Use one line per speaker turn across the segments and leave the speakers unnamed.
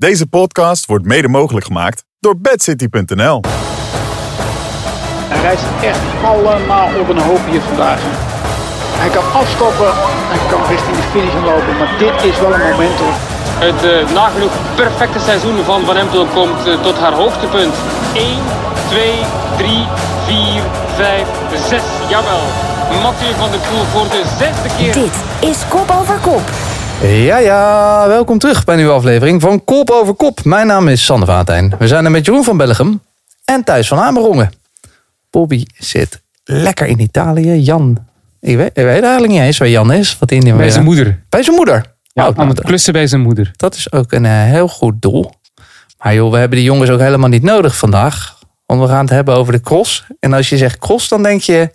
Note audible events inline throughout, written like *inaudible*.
Deze podcast wordt mede mogelijk gemaakt door bedcity.nl.
Hij reist echt allemaal op een hoop hier vandaag. Hij kan afstoppen, hij kan richting de finish lopen, maar dit is wel een momentum.
Het uh, nagenoeg perfecte seizoen van Van Empel komt uh, tot haar hoogtepunt. 1, 2, 3, 4, 5, 6, jawel. Mathieu van der Poel voor de zesde keer.
Dit is Kop Over Kop.
Ja, ja, welkom terug bij een nieuwe aflevering van Kop over Kop. Mijn naam is Sander Vaatijn. We zijn er met Jeroen van Bellegem en Thijs van Amerongen. Bobby zit lekker in Italië. Jan, ik weet, ik weet eigenlijk niet eens waar Jan is. Wat in
bij zijn moeder.
Bij zijn moeder.
Ja,
Oh,
aan het klussen bij zijn moeder.
Dat is ook een eh, heel goed doel. Maar joh, we hebben die jongens ook helemaal niet nodig vandaag. Want we gaan het hebben over de cross. En als je zegt cross, dan denk je...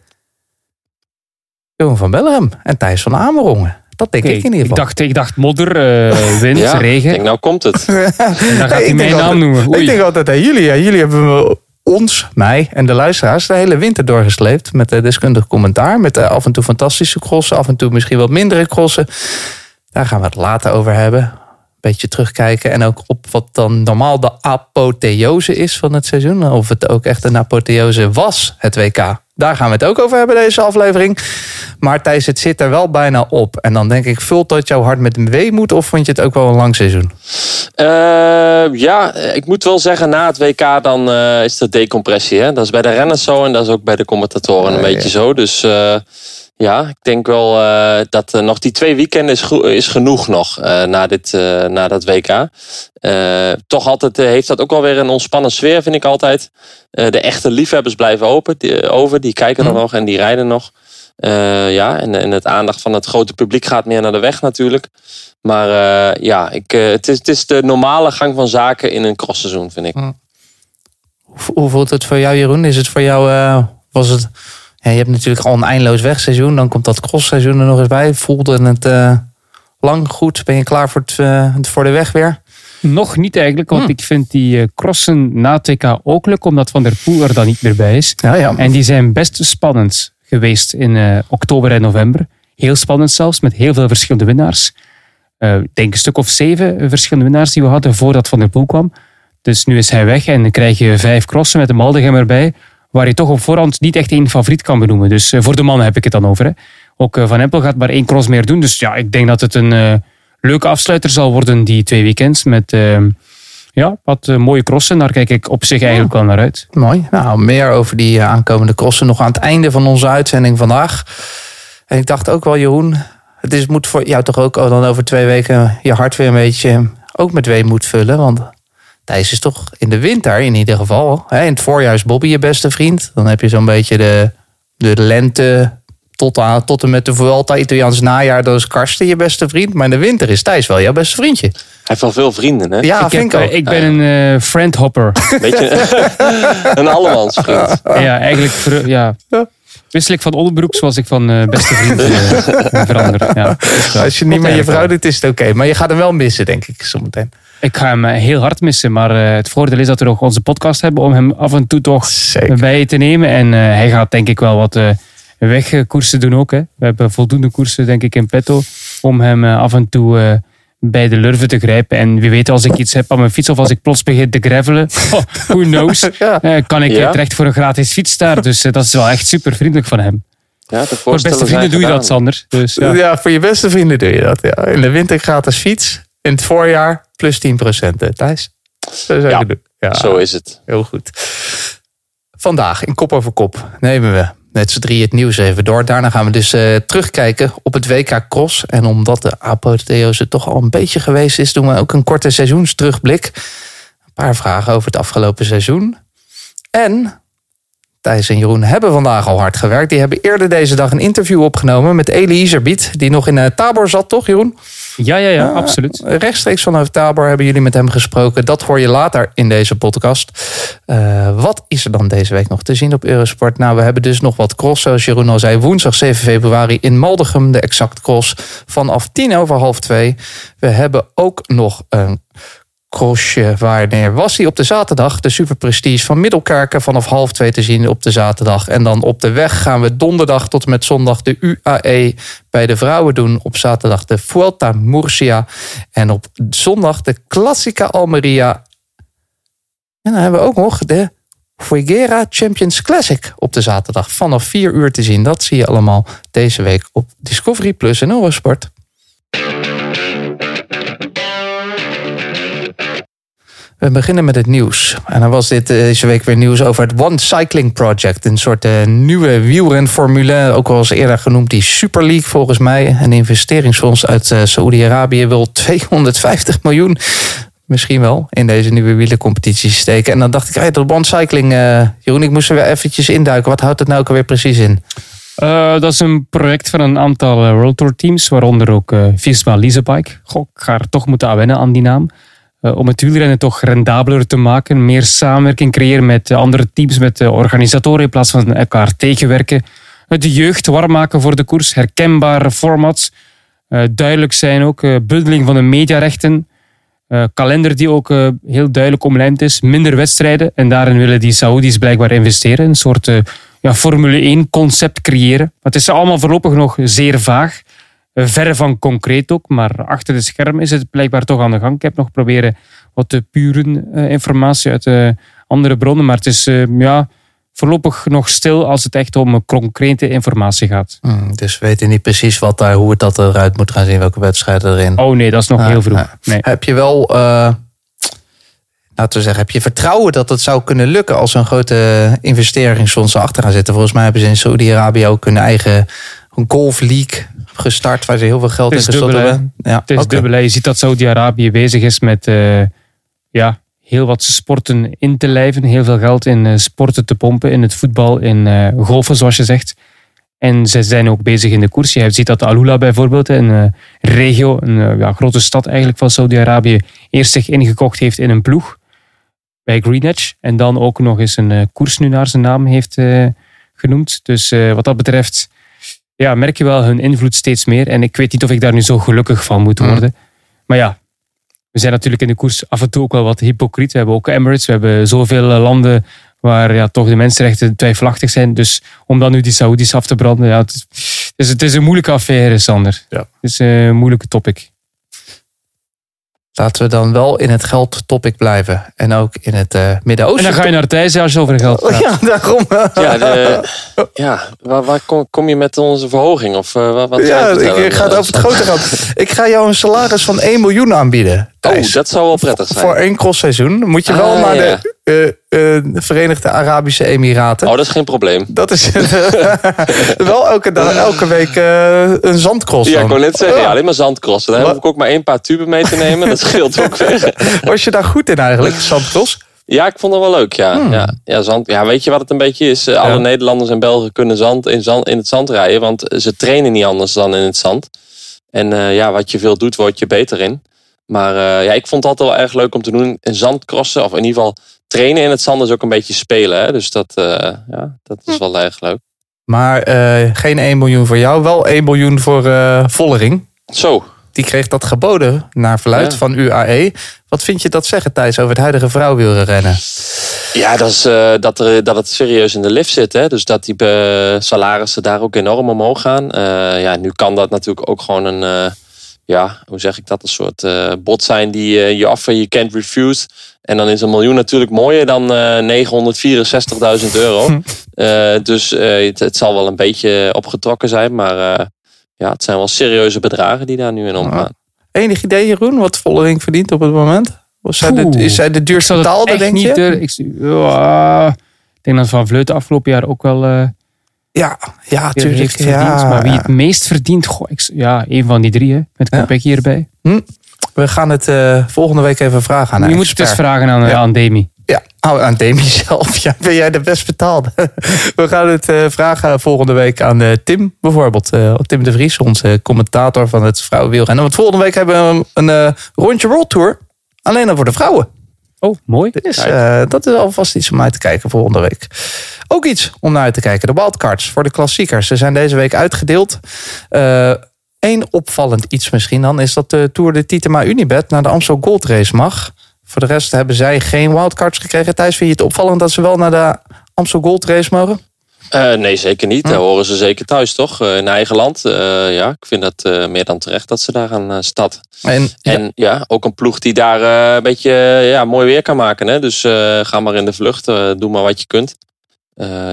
Jeroen van Bellegem en Thijs van Amerongen. Dat denk ik in ieder
ik,
geval.
dacht, ik dacht modder, eh, *laughs* wind,
Ja,
regen.
ik denk, nou komt het. *laughs*
En dan gaat hij
ik
mijn
denk
naam
altijd-
noemen.
Ik denk altijd aan jullie. Ja, jullie hebben we ons, mij en de luisteraars de hele winter doorgesleept. Met eh, deskundig commentaar. Met eh, af en toe fantastische crossen. Af en toe misschien wat mindere crossen. Daar gaan we het later over hebben. Een beetje terugkijken. En ook op wat dan normaal de apotheose is van het seizoen. Of het ook echt een apotheose was, het WK. Daar gaan we het ook over hebben, deze aflevering. Maar Thijs, het zit er wel bijna op. En dan denk ik, vult dat jouw hart met een weemoed? Of vond je het ook wel een lang seizoen?
Eh, ja, ik moet wel zeggen, na het WK dan eh, is er decompressie. Hè? Dat is bij de renners zo en dat is ook bij de commentatoren een
Ja,
beetje
ja.
zo. Dus eh, ja, ik denk wel eh, dat nog die twee weekenden is, is genoeg nog eh, na, dit, eh, na dat WK. Toch altijd heeft dat ook wel weer een ontspannen sfeer, vind ik altijd. De echte liefhebbers blijven open, die, over, die kijken er
Mhm.
nog en die rijden nog. Ja, en, en het aandacht van het grote publiek gaat meer naar de weg natuurlijk. Maar ja, ik, het, is, het is de normale gang van zaken in een crossseizoen, vind ik.
Hoe, hoe voelt het voor jou, Jeroen? Is het voor jou, was het... Ja, je hebt natuurlijk al een eindeloos wegseizoen. Dan komt dat crossseizoen er nog eens bij. Voelde het eh, lang goed? Ben je klaar voor, het, eh, voor de weg weer?
Nog niet eigenlijk, want
Hmm.
ik vind die eh, crossen na WK ook leuk, omdat Van der Poel er dan niet meer bij is.
Ja, ja.
En die zijn best spannend geweest in oktober en november. Heel spannend zelfs, met heel veel verschillende winnaars. Ik denk een stuk of zeven verschillende winnaars die we hadden voordat Van der Poel kwam. Dus nu is hij weg en dan krijg je vijf crossen met een Maldegem erbij, waar je toch op voorhand niet echt één favoriet kan benoemen. Dus eh, voor de mannen heb ik het dan over. Hè. Ook eh, Van Empel gaat maar één cross meer doen. Dus ja, ik denk dat het een eh, leuke afsluiter zal worden, die twee weekends. Met ja, wat mooie crossen. Daar kijk ik op zich eigenlijk wel naar uit.
Mooi. Nou, meer over die aankomende crossen nog aan het einde van onze uitzending vandaag. En ik dacht ook wel, Jeroen, het is, moet voor jou toch ook al dan over twee weken je hart weer een beetje ook met weemoed vullen. Want Thijs is toch in de winter in ieder geval. Hè, in het voorjaar is Bobby je beste vriend. Dan heb je zo'n beetje de, de lente tot, aan, tot en met de Vuelta Italiaans najaar. Dat is Karsten je beste vriend. Maar in de winter is Thijs wel jouw beste vriendje.
Hij heeft wel veel vrienden, hè?
Ja,
ik,
vind
heb,
ik ook.
ik ben een eh, friendhopper.
Beetje *laughs* *laughs* een allemansvriend.
ja, eigenlijk ja. wissel ik van onderbroek zoals ik van eh, beste vriend eh, *laughs* verander. Ja.
Als je niet met je vrouw doet, is het oké. Maar je gaat hem wel missen, denk ik, zometeen.
Ik ga hem eh, heel hard missen, maar eh, het voordeel is dat we nog onze podcast hebben om hem af en toe toch
Zeker.
bij te nemen. En eh, hij gaat denk ik wel wat wegkoersen doen ook. Hè. We hebben voldoende koersen denk ik in petto om hem af en toe bij de lurven te grijpen. En wie weet als ik iets heb aan mijn fiets of als ik plots begin te gravelen, *laughs* oh, who knows, *laughs*
Ja.
kan ik
Ja.
terecht voor een gratis fiets daar. Dus dat is wel echt super vriendelijk van hem.
Ja,
Voor beste vrienden doe je dat. Sander. Dus,
Ja.
ja.
voor je beste vrienden doe je dat. Ja. In de winter gratis fiets. In het voorjaar plus 10 procent. Thijs? Zo
Ja.
Ja,
Zo is het.
heel goed. Vandaag in Kop over Kop nemen we met z'n drie het nieuws even door. Daarna gaan we dus eh, terugkijken op het WK Cross. En omdat de apotheose toch al een beetje geweest is... doen we ook een korte seizoensterugblik. Een paar vragen over het afgelopen seizoen. En Thijs en Jeroen hebben vandaag al hard gewerkt. Die hebben eerder deze dag een interview opgenomen met Elie Iserbiet... die nog in eh, Tabor zat, toch Jeroen?
Ja, ja, ja, absoluut.
Rechtstreeks vanuit Tabor hebben jullie met hem gesproken. Dat hoor je later in deze podcast. Eh, wat is er dan deze week nog te zien op Eurosport? Nou, we hebben dus nog wat cross, zoals Jeroen al zei. Woensdag 7 februari in Maldegem, de exact cross vanaf tien over half twee. We hebben ook nog een crossje. Wanneer was hij op de zaterdag? De Superprestige van Middelkerken vanaf half twee te zien op de zaterdag. En dan op de weg gaan we donderdag tot en met zondag de UAE bij de vrouwen doen. Op zaterdag de Vuelta Murcia. En op zondag de Classica Almeria. En dan hebben we ook nog de Fuiguera Champions Classic op de zaterdag. Vanaf 4 uur te zien. Dat zie je allemaal deze week op Discovery Plus en Eurosport. We beginnen met het nieuws. En dan was dit deze week weer nieuws over het One Cycling Project. Een soort uh, nieuwe wielrenformule. Ook al eens eerder genoemd die Super League volgens mij. Een investeringsfonds uit uh, Saoedi-Arabië wil *laughs* 250 miljoen misschien wel in deze nieuwe wielencompetitie steken. En dan dacht ik, hey, dat One Cycling, uh, Jeroen, ik moest er weer eventjes induiken. Wat houdt het nou ook alweer precies in?
Dat is een project van een aantal World Tour teams, waaronder ook Visma Leasebike. Goh, ik ga er toch moeten aan wennen aan die naam. Uh, om het wielrennen toch rendabeler te maken, meer samenwerking creëren met andere teams, met organisatoren in plaats van elkaar tegenwerken. De jeugd warm maken voor de koers, herkenbare formats, duidelijk zijn ook, bundeling van de mediarechten. Kalender die ook heel duidelijk omlijnd is. Minder wedstrijden. En daarin willen die Saoedi's blijkbaar investeren. Een soort ja, Formule 1 concept creëren. Maar het is allemaal voorlopig nog zeer vaag. Verre van concreet ook. Maar achter de schermen is het blijkbaar toch aan de gang. Ik heb nog proberen wat te puren informatie uit andere bronnen. Maar het is ja, voorlopig nog stil als het echt om concrete informatie gaat.
Hmm, dus we weten niet precies wat daar, hoe het dat eruit moet gaan zien, welke wedstrijden erin.
Oh nee, dat is nog
Ah,
heel vroeg.
ah.
Nee.
Heb je wel, eh laten we zeggen, heb je vertrouwen dat het zou kunnen lukken als een grote investeringsfonds achter gaan zitten? Volgens mij hebben ze in Saudi-Arabië ook hun eigen golf league gestart, waar ze heel veel geld in gestopt hebben. Ja,
Het is dubbel. hè. Je ziet dat Saudi-Arabië bezig is met eh, ja, heel wat sporten in te lijven. Heel veel geld in eh, sporten te pompen. In het voetbal, in eh, golfen, zoals je zegt. En ze zijn ook bezig in de koers. Je ziet dat Alula bijvoorbeeld, een regio, een ja, grote stad eigenlijk van Saudi-Arabië, eerst zich ingekocht heeft in een ploeg bij Green Edge. En dan ook nog eens een koers nu naar zijn naam heeft genoemd. Dus wat dat betreft ja, merk je wel hun invloed steeds meer. En ik weet niet of ik daar nu zo gelukkig van moet
Mm.
worden. Maar ja, we zijn natuurlijk in de koers af en toe ook wel wat hypocriet. We hebben ook Emirates, we hebben zoveel eh, landen waar ja, toch de mensenrechten twijfelachtig zijn. Dus om dan nu die Saoedi's af te branden, ja, het, is, het, is, het is een moeilijke affaire, Sander.
Ja.
Het is een moeilijke topic.
Laten we dan wel in het geldtopic blijven. En ook in het eh
En
Midden-Oosten.
dan ga je naar Thijs als je over geld praat. *laughs*
ja, daarom.
Ja, de, ja waar, waar kom, kom je met onze verhoging? Of eh, wat, wat
Ja,
vertellen,
ik ga het over het grote gehad. Ik ga jou een salaris van 1 miljoen aanbieden.
Oh, dat zou wel prettig zijn.
Voor één crossseizoen moet je wel
Ah,
naar
ja.
de eh, eh, Verenigde Arabische Emiraten.
Oh, dat is geen probleem.
Dat is *laughs* wel elke, dag, elke week eh, een zandcross.
Ja,
dan.
ik wou net zeggen,
Ja.
ja, alleen maar zandcrossen. Daar hoef ik ook maar één paar tuben mee te nemen. Dat scheelt ook weer. *laughs*
Was je daar goed in eigenlijk, zandcross?
Ja, ik vond het wel leuk, ja.
Hmm.
Ja, ja, zand, ja, weet je wat het een beetje is? Alle Nederlanders en Belgen kunnen zand in, zand in het zand rijden. Want ze trainen niet anders dan in het zand. En ja, wat je veel doet, word je beter in. Maar ja, ik vond het altijd wel erg leuk om te doen. En zandcrossen, of in ieder geval trainen in het zand is ook een beetje spelen. Hè? Dus dat, eh, ja, dat is wel erg leuk.
Maar eh, geen 1 miljoen voor jou, wel 1 miljoen voor eh Vollering.
Zo,
Die kreeg dat geboden naar verluid
Ja.
van UAE. Wat vind je dat zeggen, Thijs, over het huidige vrouwwielrennen?
Ja, dat, is, eh, dat, er, dat het serieus in de lift zit. Hè? Dus dat die salarissen daar ook enorm omhoog gaan. Eh, ja, nu kan dat natuurlijk ook gewoon een, eh, ja, hoe zeg ik dat? Een soort eh, bot zijn die eh, je offer, je can't refuse. En dan is een miljoen natuurlijk mooier dan eh 964.000 euro. Eh, dus eh, het, het zal wel een beetje opgetrokken zijn. Maar eh, ja, het zijn wel serieuze bedragen die daar nu in omgaan.
Enig idee, Jeroen, wat Vollering verdient op het moment? Of zij de, is zij de
Ik
duurste betaalde, denk je?
Ik, ik denk dat Van Vleuten afgelopen jaar ook wel eh,
Ja, ja, tuurlijk.
heeft verdiend.
Ja,
maar wie
ja.
het meest verdient, goh, ik, ja, een van die drie, hè, met
Ja.
Kopecky hierbij.
We gaan het eh, volgende week even vragen aan
je
een
moet het dus
expert.
vragen aan,
Ja.
aan Demi.
Ja, oh, aan Demi *laughs* zelf. Ja, ben jij de best betaalde? *laughs* We gaan het eh, vragen volgende week aan eh, Tim bijvoorbeeld. Eh, Tim de Vries, onze commentator van het vrouwenwielrennen. Want volgende week hebben we een eh, rondje World Tour. Alleen dan voor de vrouwen.
Oh, mooi.
Dus eh, dat is alvast iets om uit te kijken volgende week. Ook iets om naar uit te kijken. De wildcards voor de klassiekers. Ze zijn deze week uitgedeeld. Eén opvallend iets misschien dan... is dat de Tour de Titema Unibet naar de Amstel Gold Race mag. Voor de rest hebben zij geen wildcards gekregen. Thijs, vind je het opvallend dat ze wel naar de Amstel Gold Race mogen?
Eh, nee, zeker niet. Daar horen ze zeker thuis, toch? Eh, in eigen land. Eh, ja, ik vind eh, meer dan terecht dat ze daar aan stad.
En,
En ja, ook een ploeg die daar een beetje ja, mooi weer kan maken. Hè? Dus ga maar in de vlucht. doe maar wat je kunt.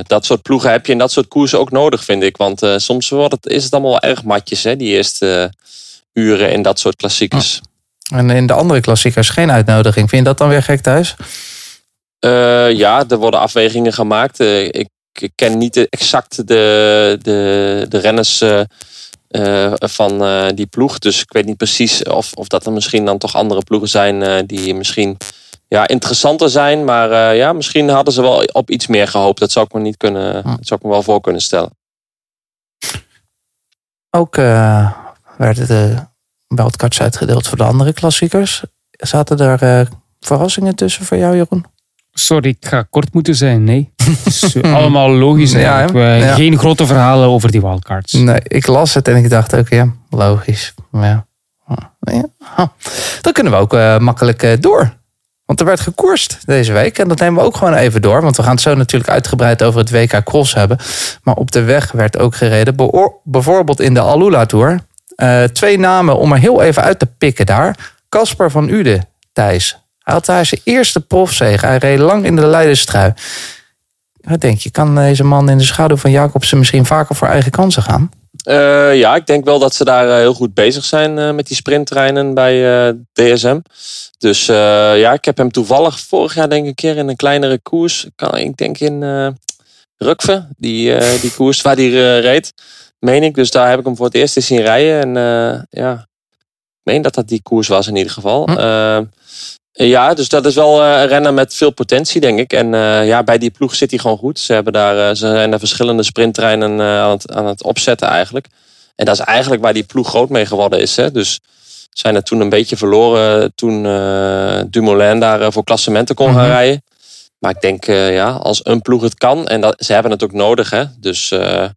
Dat soort ploegen heb je in dat soort koersen ook nodig, vind ik. Want soms wordt het, is het allemaal erg matjes, hè? die eerste uren in dat soort klassiekers.
en in de andere klassiekers geen uitnodiging. Vind je dat dan weer gek thuis?
Ja, er worden afwegingen gemaakt. Ik, ik ken niet de- exact de, de, de renners eh, eh, van eh, die ploeg. Dus ik weet niet precies of, of dat er misschien dan toch andere ploegen zijn die misschien ja, interessanter zijn. Maar ja, misschien hadden ze wel op iets meer gehoopt. Dat zou ik me, niet kunnen, dat zou ik me wel voor kunnen stellen.
Ook werden de wildcards uitgedeeld voor de andere klassiekers. Zaten er eh, verrassingen tussen voor jou, Jeroen?
Sorry, ik ga kort moeten zijn. Nee. Eh, *laughs* allemaal logisch.
Ja.
Geen grote verhalen over die wildcards.
Nee, ik las het en ik dacht ook, ja, logisch. Maar Ja. Ja. Dan kunnen we ook eh, makkelijk eh, door. Want er werd gekoerst deze week. En dat nemen we ook gewoon even door. Want we gaan het zo natuurlijk uitgebreid over het WK Cross hebben. Maar op de weg werd ook gereden. Bijvoorbeeld in de Alula Tour. Twee namen om er heel even uit te pikken daar. Casper van Uden, Thijs. Hij had daar zijn eerste profzege. Hij reed lang in de leiderstrui. Wat denk je, kan deze man in de schaduw van Jacobsen misschien vaker voor eigen kansen gaan?
Eh, ja, ik denk wel dat ze daar eh, heel goed bezig zijn eh, met die sprinttreinen bij DSM. Dus ja, ik heb hem toevallig vorig jaar denk ik een keer in een kleinere koers. Ik denk in Rukve, die, die *laughs* koers waar hij reed. Meen ik. Dus daar heb ik hem voor het eerst eens zien rijden. En ja, ik meen dat dat die koers was in ieder geval.
Hm.
Ja, dus dat is wel eh, een renner met veel potentie, denk ik. En eh, ja, bij die ploeg zit hij gewoon goed. Ze, hebben daar, eh, ze zijn daar verschillende sprinttreinen aan, het, aan het opzetten eigenlijk. En dat is eigenlijk waar die ploeg groot mee geworden is. Hè? Dus zijn er toen een beetje verloren toen Dumoulin daar voor klassementen kon gaan
Mhm.
rijden. Maar ik denk, ja, als een ploeg het kan, en dat, ze hebben het ook nodig. Hè? Dus ik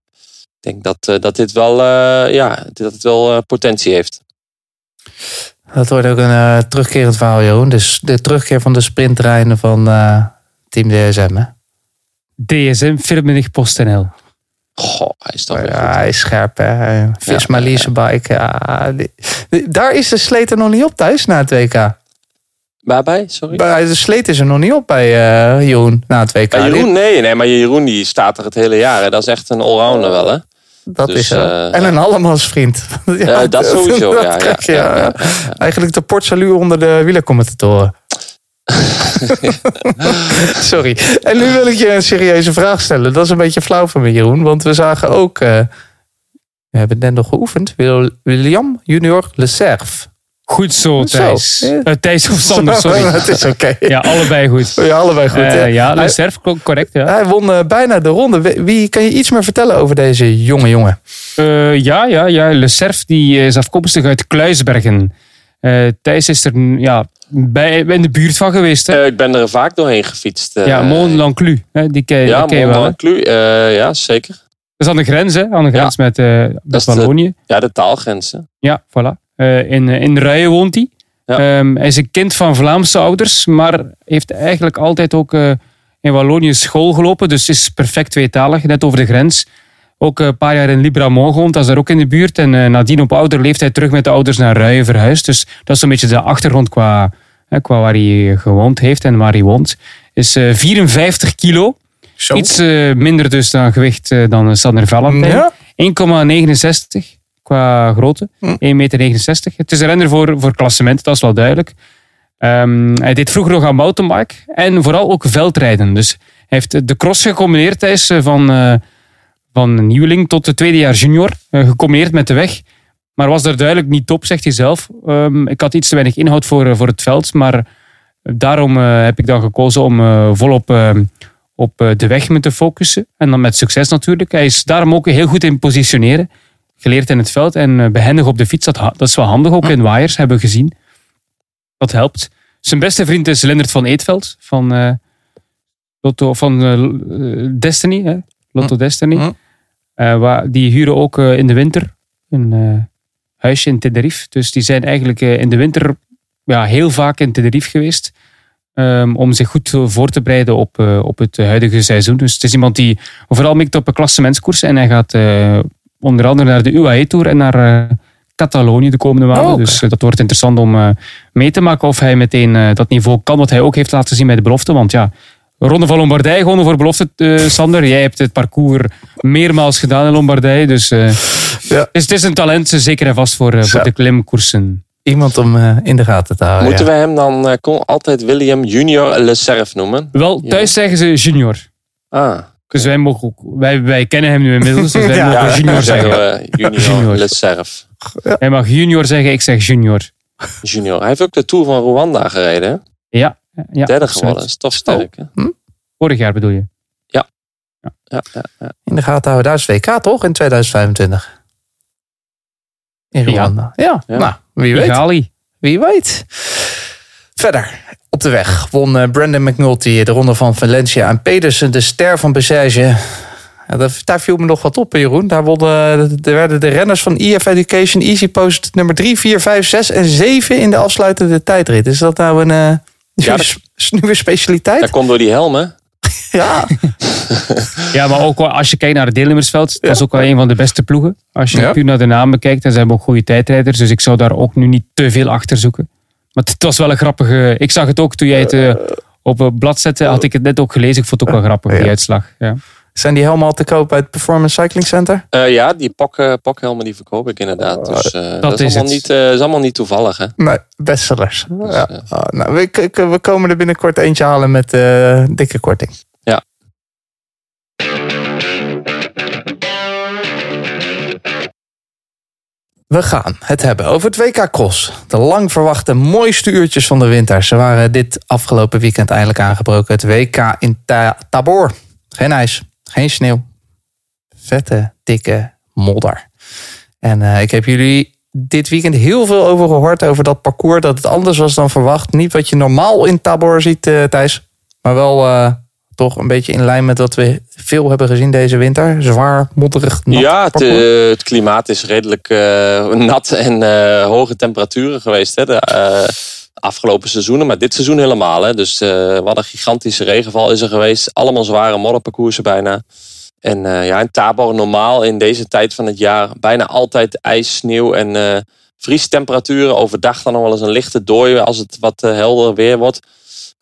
denk dat, dat dit wel, ja, dat het wel potentie heeft.
Dat wordt ook een eh, terugkerend verhaal, Jeroen. Dus de terugkeer van de sprinttreinen van eh, Team DSM. Hè?
DSM, Firmenich PostNL.
Goh, hij is toch weer
Ja,
goed.
hij is scherp, hè? Visma
Ja, ja.
Leasebike. Die- daar is de sleet er nog niet op thuis na het WK.
Waarbij? Sorry?
Bij- De sleet is er nog niet op bij eh, Jeroen na het WK.
Bij Jeroen, nee, nee, maar Jeroen die staat er het hele jaar. Hè. Dat is echt een allrounder wel, hè?
Dat
Dus,
is
eh,
en een allemansvriend. *laughs*
Ja, dat sowieso,
dat
ja,
krijg Eigenlijk de portsalu onder de wielercommentatoren. *laughs* Sorry. En nu wil ik je een serieuze vraag stellen. Dat is een beetje flauw van me, Jeroen. Want we zagen ook... eh, we hebben net nog geoefend. Wil- William Junior Le Cerf.
Goed zo,
Goed.
Thijs.
Ja.
Eh, Thijs of Sander, *laughs* sorry.
Het is oké. *laughs*
Ja, allebei goed.
Ja, allebei goed.
Eh, ja, Le Cerf, co- correct. Ja.
Hij won eh, bijna de ronde. Wie- kan je iets meer vertellen over deze jonge jongen?
Eh, ja, ja, ja. Le Cerf die is afkomstig uit Kluisbergen. Eh, Thijs is er ja, bij, in de buurt van geweest. Hè?
Eh, ik ben er vaak doorheen gefietst.
ja, Mont Lanclu. hè, Die ken,
Ja,
ken je wel.
eh, ja, zeker.
Dat is aan de grens, hè? Aan de grens met, eh met Wallonië.
Ja, de taalgrenzen.
Ja, voilà. Eh, in, in Ruyen woont hij.
Ja.
Ehm, hij is een kind van Vlaamse ouders, maar heeft eigenlijk altijd ook eh, in Wallonië school gelopen. Dus is perfect tweetalig, net over de grens. Ook eh, een paar jaar in Libramont gewoond, dat is daar ook in de buurt. En eh, nadien op ouder leeftijd terug met de ouders naar Ruyen verhuisd. Dus dat is een beetje de achtergrond qua, qua waar hij gewoond heeft en waar hij woont. Is eh, 54 kilo. Iets eh, minder dus dan gewicht eh, dan Sander Valentijn.
Ja?
1,69 qua grootte. 1,69 meter. Het is een renner voor, voor klassement, dat is wel duidelijk. Ehm, hij deed vroeger nog aan mountainbike en vooral ook veldrijden. Dus hij heeft de cross gecombineerd. Hij is eh, van, eh, van nieuweling tot de tweede jaar junior, eh, gecombineerd met de weg. Maar was er duidelijk niet top, zegt hij zelf. Ehm, ik had iets te weinig inhoud voor, voor het veld, maar daarom heb ik dan gekozen om volop op de weg me te focussen. En dan met succes natuurlijk. Hij is daarom ook heel goed in positioneren. Geleerd in het veld en eh, behendig op de fiets. Dat, dat is wel handig ook in waaiers, hebben we gezien. Dat helpt. Zijn beste vriend is Lindert van Eetveld van, eh, Lotto, van eh, Destiny. Hè? Lotto Destiny. Waar, die huren ook in de winter een huisje in Tenerife. Dus die zijn eigenlijk in de winter ja, heel vaak in Tenerife geweest. ehm, om zich goed voor te bereiden op, op het huidige seizoen. Dus het is iemand die vooral mikt op een klassementskoersen. En hij gaat onder andere naar de UAE Tour en naar eh, Catalonië de komende maanden.
Oh.
Dus eh, dat wordt interessant om eh, mee te maken of hij meteen eh, dat niveau kan wat hij ook heeft laten zien bij de belofte. Want ja, Ronde van Lombardije gewonnen voor belofte, eh, Sander. Jij hebt het parcours meermaals gedaan in Lombardije. Dus eh,
Ja.
dus het is een talent, zeker en vast voor, eh, voor de klimkoersen.
Iemand om eh, in de gaten te houden.
Moeten
ja.
we hem dan eh, altijd William Junior Le Cerf noemen?
Wel, thuis zeggen ze junior.
Ah,
Dus wij, mogen ook, wij, wij kennen hem nu inmiddels, dus *laughs* wij
Ja.
mogen junior zeggen.
we Junior, *laughs*
Junior.
Le Cerf.
Hij mag junior zeggen, ik zeg junior.
Junior. Hij heeft ook de Tour van Rwanda gereden. hè?
Ja, ja
Derde geworden. Dat is toch sterk. Hè?
Vorig jaar bedoel je?
Ja, ja, ja.
In de gaten houden. Daar is WK toch in 2025? In. Rwanda. Ja,
Ja.
nou, wie weet. Wie weet. Verder, op de weg won eh, Brandon McNulty de ronde van Valencia en Pedersen de ster van Bessage. Ja, daar viel me nog wat op, hè, Jeroen. Daar wonnen, er werden de renners van EF Education Easy Post nummer 3, 4, 5, 6 en 7 in de afsluitende tijdrit. Is dat nou een eh,
Ja,
nieuwe,
dat-
nieuwe specialiteit?
Dat komt door die helm, hè? *laughs*
Ja,
Ja, maar ook als je kijkt naar het deelnemersveld, dat is ook wel een van de beste ploegen. Als je
Ja.
puur naar de namen kijkt, dan zijn we ook goede tijdrijders. Dus ik zou daar ook nu niet te veel achter zoeken. Maar het was wel een grappige... Ik zag het ook toen jij het eh, op het blad zette, had ik het net ook gelezen. Ik vond het ook wel grappig, die
Ja.
uitslag. Ja.
zijn die helemaal te koop bij het Performance Cycling Center?
Eh, ja, die pak, eh, pakhelmen die verkoop ik inderdaad. Dus eh, dat, is,
is
allemaal
het.
niet, eh, is allemaal niet toevallig, hè?
Nee, bestsellers. ja.
eh,
Oh, nou, we, we komen er binnenkort eentje halen met eh, dikke korting. We gaan het hebben over het WK Cross. De lang verwachte mooiste uurtjes van de winter. Ze waren dit afgelopen weekend eindelijk aangebroken. Het WK in Ta- Tabor. Geen ijs, geen sneeuw. Vette, dikke modder. En eh, ik heb jullie dit weekend heel veel over gehoord. Over dat parcours. Dat het anders was dan verwacht. Niet wat je normaal in Tabor ziet, eh, Thijs. Maar wel eh, toch een beetje in lijn met wat we veel hebben gezien deze winter. Zwaar, modderig, nat
ja, het, eh, het klimaat is redelijk eh, *laughs* nat en eh, hoge temperaturen geweest hè, de afgelopen seizoenen. Maar dit seizoen helemaal. Hè. Dus wat een gigantische regenval is er geweest. Allemaal zware modderparcoursen bijna. En ja, in Tabor normaal in deze tijd van het jaar bijna altijd ijs, sneeuw en vriestemperaturen. Overdag dan nog wel eens een lichte dooi als het wat helder weer wordt.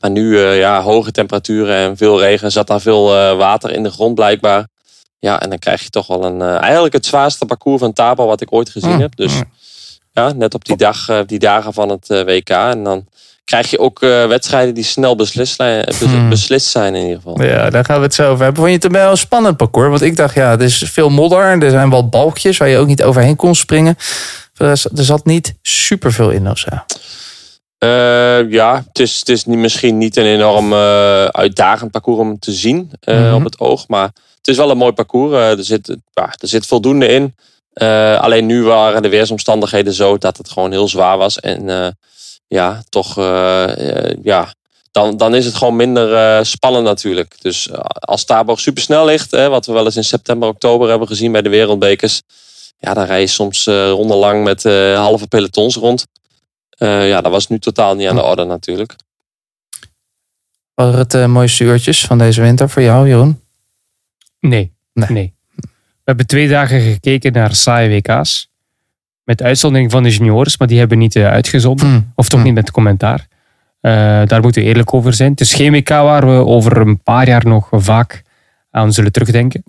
Maar nu eh, ja, hoge temperaturen en veel regen. Zat daar veel eh, water in de grond blijkbaar. Ja, en dan krijg je toch wel een, eh, eigenlijk het zwaarste parcours van Tabor wat ik ooit gezien
Mm,
heb. Dus
mm.
ja, net op die, dag, die dagen van het WK. En dan krijg je ook wedstrijden die snel beslist, zijn- bes-
Mm.
beslist zijn in ieder geval.
Ja, daar gaan we het zo over hebben. Vond je het wel een spannend parcours? Want ik dacht, ja, het is veel modder. Er zijn wel balkjes waar je ook niet overheen kon springen. Er er zat niet superveel in of zo.
Eh, ja, het is, het is niet, misschien niet een enorm eh, uitdagend parcours om te zien eh,
Mhm.
op het oog. Maar het is wel een mooi parcours. Eh, er, zit, er zit voldoende in. Alleen nu waren de weersomstandigheden zo dat het gewoon heel zwaar was. En ja, toch, ja, dan, dan is het gewoon minder spannend natuurlijk. Dus als Tabor supersnel ligt, hè, wat we wel eens in september, oktober hebben gezien bij de wereldbekers. Ja, dan rij je soms rondenlang met halve pelotons rond. Eh, ja, dat was nu totaal niet aan de orde natuurlijk.
Waren het de mooiste uurtjes van deze winter voor jou, Jeroen?
Nee,
Nee.
nee. We hebben twee dagen gekeken naar saaie WK's. Met uitzondering van de juniors, maar die hebben niet eh, uitgezonden.
Hm.
Of toch
Hm.
niet met commentaar. Eh, daar moeten we eerlijk over zijn. Het is geen WK waar we over een paar jaar nog vaak aan zullen terugdenken.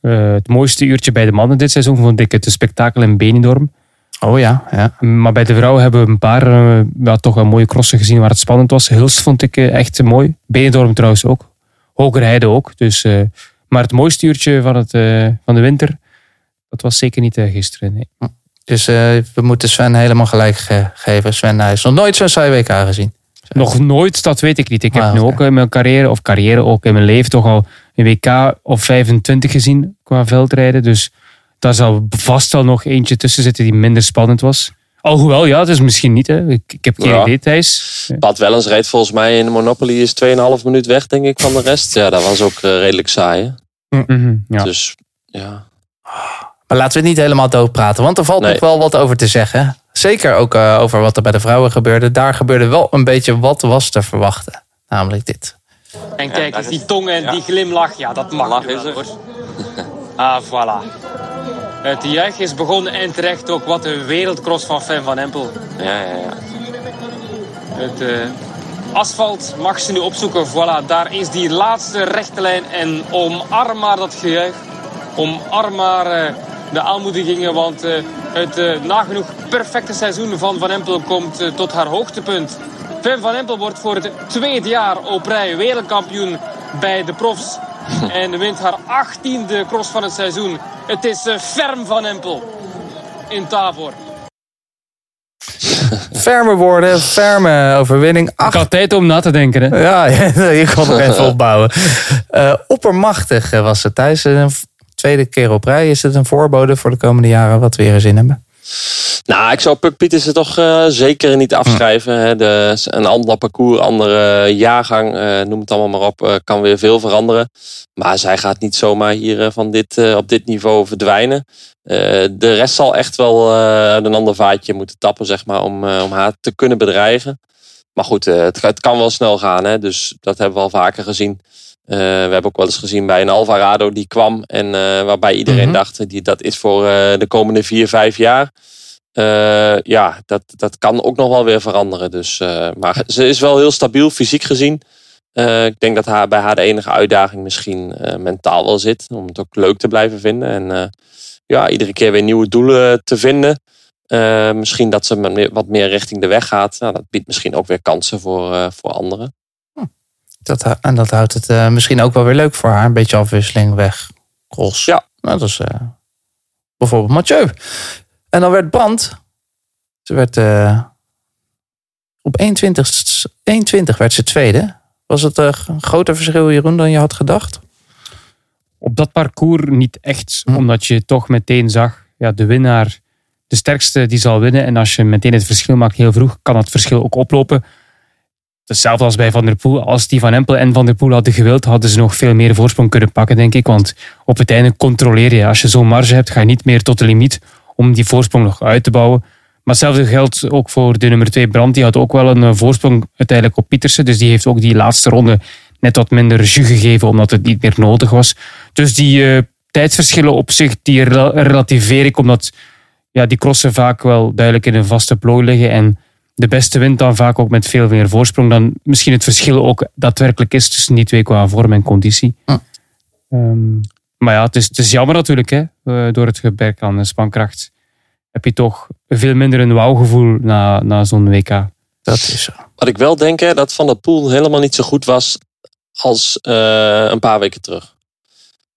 Eh, het mooiste uurtje bij de mannen dit seizoen vond ik het spektakel in Benidorm.
Oh ja, ja.
Maar bij de vrouwen hebben we een paar eh, ja, toch wel mooie crossen gezien waar het spannend was. Hulst vond ik eh, echt mooi. Benidorm trouwens ook. Hogerheide ook. Dus, eh, maar het mooiste uurtje van, het, eh, van de winter, dat was zeker niet eh, gisteren. Nee.
Dus eh, we moeten Sven helemaal gelijk ge- geven. Sven hij is nog nooit zo'n saai WK gezien.
Nog nooit, dat weet ik niet. Ik heb
Ah,
nu ook in mijn carrière, of carrière ook in mijn leven, toch al een WK of 25 gezien qua veldrijden. Dus daar zal vast wel nog eentje tussen zitten die minder spannend was. Alhoewel, ja, het is misschien niet. Hè. Ik, ik heb geen
Ja.
idee, Thijs.
Bad Wellens reed volgens mij in de Monopoly is 2,5 minuut weg, denk ik, van de rest. Ja, dat was ook eh, redelijk saai. hè.
Mhm, ja.
Dus ja.
Maar laten we het niet helemaal doodpraten, want er valt
Nee.
nog wel wat over te zeggen. Zeker ook eh, over wat er bij de vrouwen gebeurde. Daar gebeurde wel een beetje wat was te verwachten. Namelijk dit.
En kijk eens, die tong en
ja.
die glimlach, ja, dat mag
Lach is er. *laughs*
Ah, voilà. Het juich is begonnen en terecht ook. Wat een wereldcross van Fem van Empel.
Ja, ja, ja.
Het eh, asfalt mag ze nu opzoeken. Voilà, daar is die laatste rechte lijn. En omarm maar dat gejuich. Omarm maar eh, de aanmoedigingen. Want eh, het nagenoeg perfecte seizoen van Van Empel komt tot haar hoogtepunt. Fem van Empel wordt voor het tweede jaar op rij wereldkampioen bij de profs. *laughs* En wint haar achttiende cross van het seizoen. Het is eh, Ferm van Empel in Tavor. *laughs*
Ferme woorden, ferme overwinning.
Ik had tijd om na te denken. Hè.
Ja, *laughs* je kon nog even opbouwen. Eh, oppermachtig eh, was het thuis. Een tweede keer op rij. Is het een voorbode voor de komende jaren wat we weer eens in hebben?
Nou, ik zou Puk Pietersen toch eh, zeker niet afschrijven. Hè. De, een ander parcours, andere jaargang, eh, noem het allemaal maar op, eh, kan weer veel veranderen. Maar zij gaat niet zomaar hier van dit, op dit niveau verdwijnen. De rest zal echt wel eh, een ander vaatje moeten tappen, zeg maar, om, om haar te kunnen bedreigen. Maar goed, het, het kan wel snel gaan. Hè. Dus dat hebben we al vaker gezien. Eh, we hebben ook wel eens gezien bij een Alvarado die kwam. En eh, waarbij iedereen
Mhm.
dacht, die, dat is voor eh, de komende vier, vijf jaar. Ja, dat, dat kan ook nog wel weer veranderen. Dus, maar ze is wel heel stabiel, fysiek gezien. Ik denk dat haar, bij haar de enige uitdaging misschien mentaal wel zit. Om het ook leuk te blijven vinden. En ja, iedere keer weer nieuwe doelen te vinden. Misschien dat ze wat meer richting de weg gaat. Nou, dat biedt misschien ook weer kansen voor, voor anderen.
Dat, en dat houdt het eh, misschien ook wel weer leuk voor haar. Een beetje afwisseling weg. Cross.
Ja.
Nou, dat is eh, bijvoorbeeld Mathieu. En dan werd Brand. Ze werd eh, op 21, 21 werd ze tweede. Was het een groter verschil, Jeroen, dan je had gedacht?
Op dat parcours niet echt,
Hm.
omdat je toch meteen zag, ja, de winnaar, de sterkste, die zal winnen. En als je meteen het verschil maakt heel vroeg, kan dat verschil ook oplopen. Hetzelfde als bij Van der Poel. Als die Van Empel en Van der Poel hadden gewild, hadden ze nog veel meer voorsprong kunnen pakken, denk ik. Want op het einde controleer je. Als je zo'n marge hebt, ga je niet meer tot de limiet om die voorsprong nog uit te bouwen. Maar hetzelfde geldt ook voor de nummer 2 Brand. Die had ook wel een eh, voorsprong uiteindelijk op Pietersen. Dus die heeft ook die laatste ronde net wat minder jus gegeven, omdat het niet meer nodig was. Dus die eh, tijdsverschillen op zich, die rel- relativeer ik, omdat ja, die crossen vaak wel duidelijk in een vaste plooi liggen. En de beste wint dan vaak ook met veel meer voorsprong dan misschien het verschil ook daadwerkelijk is tussen die twee qua vorm en conditie.
Hm.
Ehm, maar ja, het is, het is jammer natuurlijk, hè, eh, door het gebrek aan eh, spankracht heb je toch veel minder een wauwgevoel na, na zo'n WK.
Dat is zo.
Wat ik wel denk, hè, dat Van der Poel helemaal niet zo goed was als eh, een paar weken terug.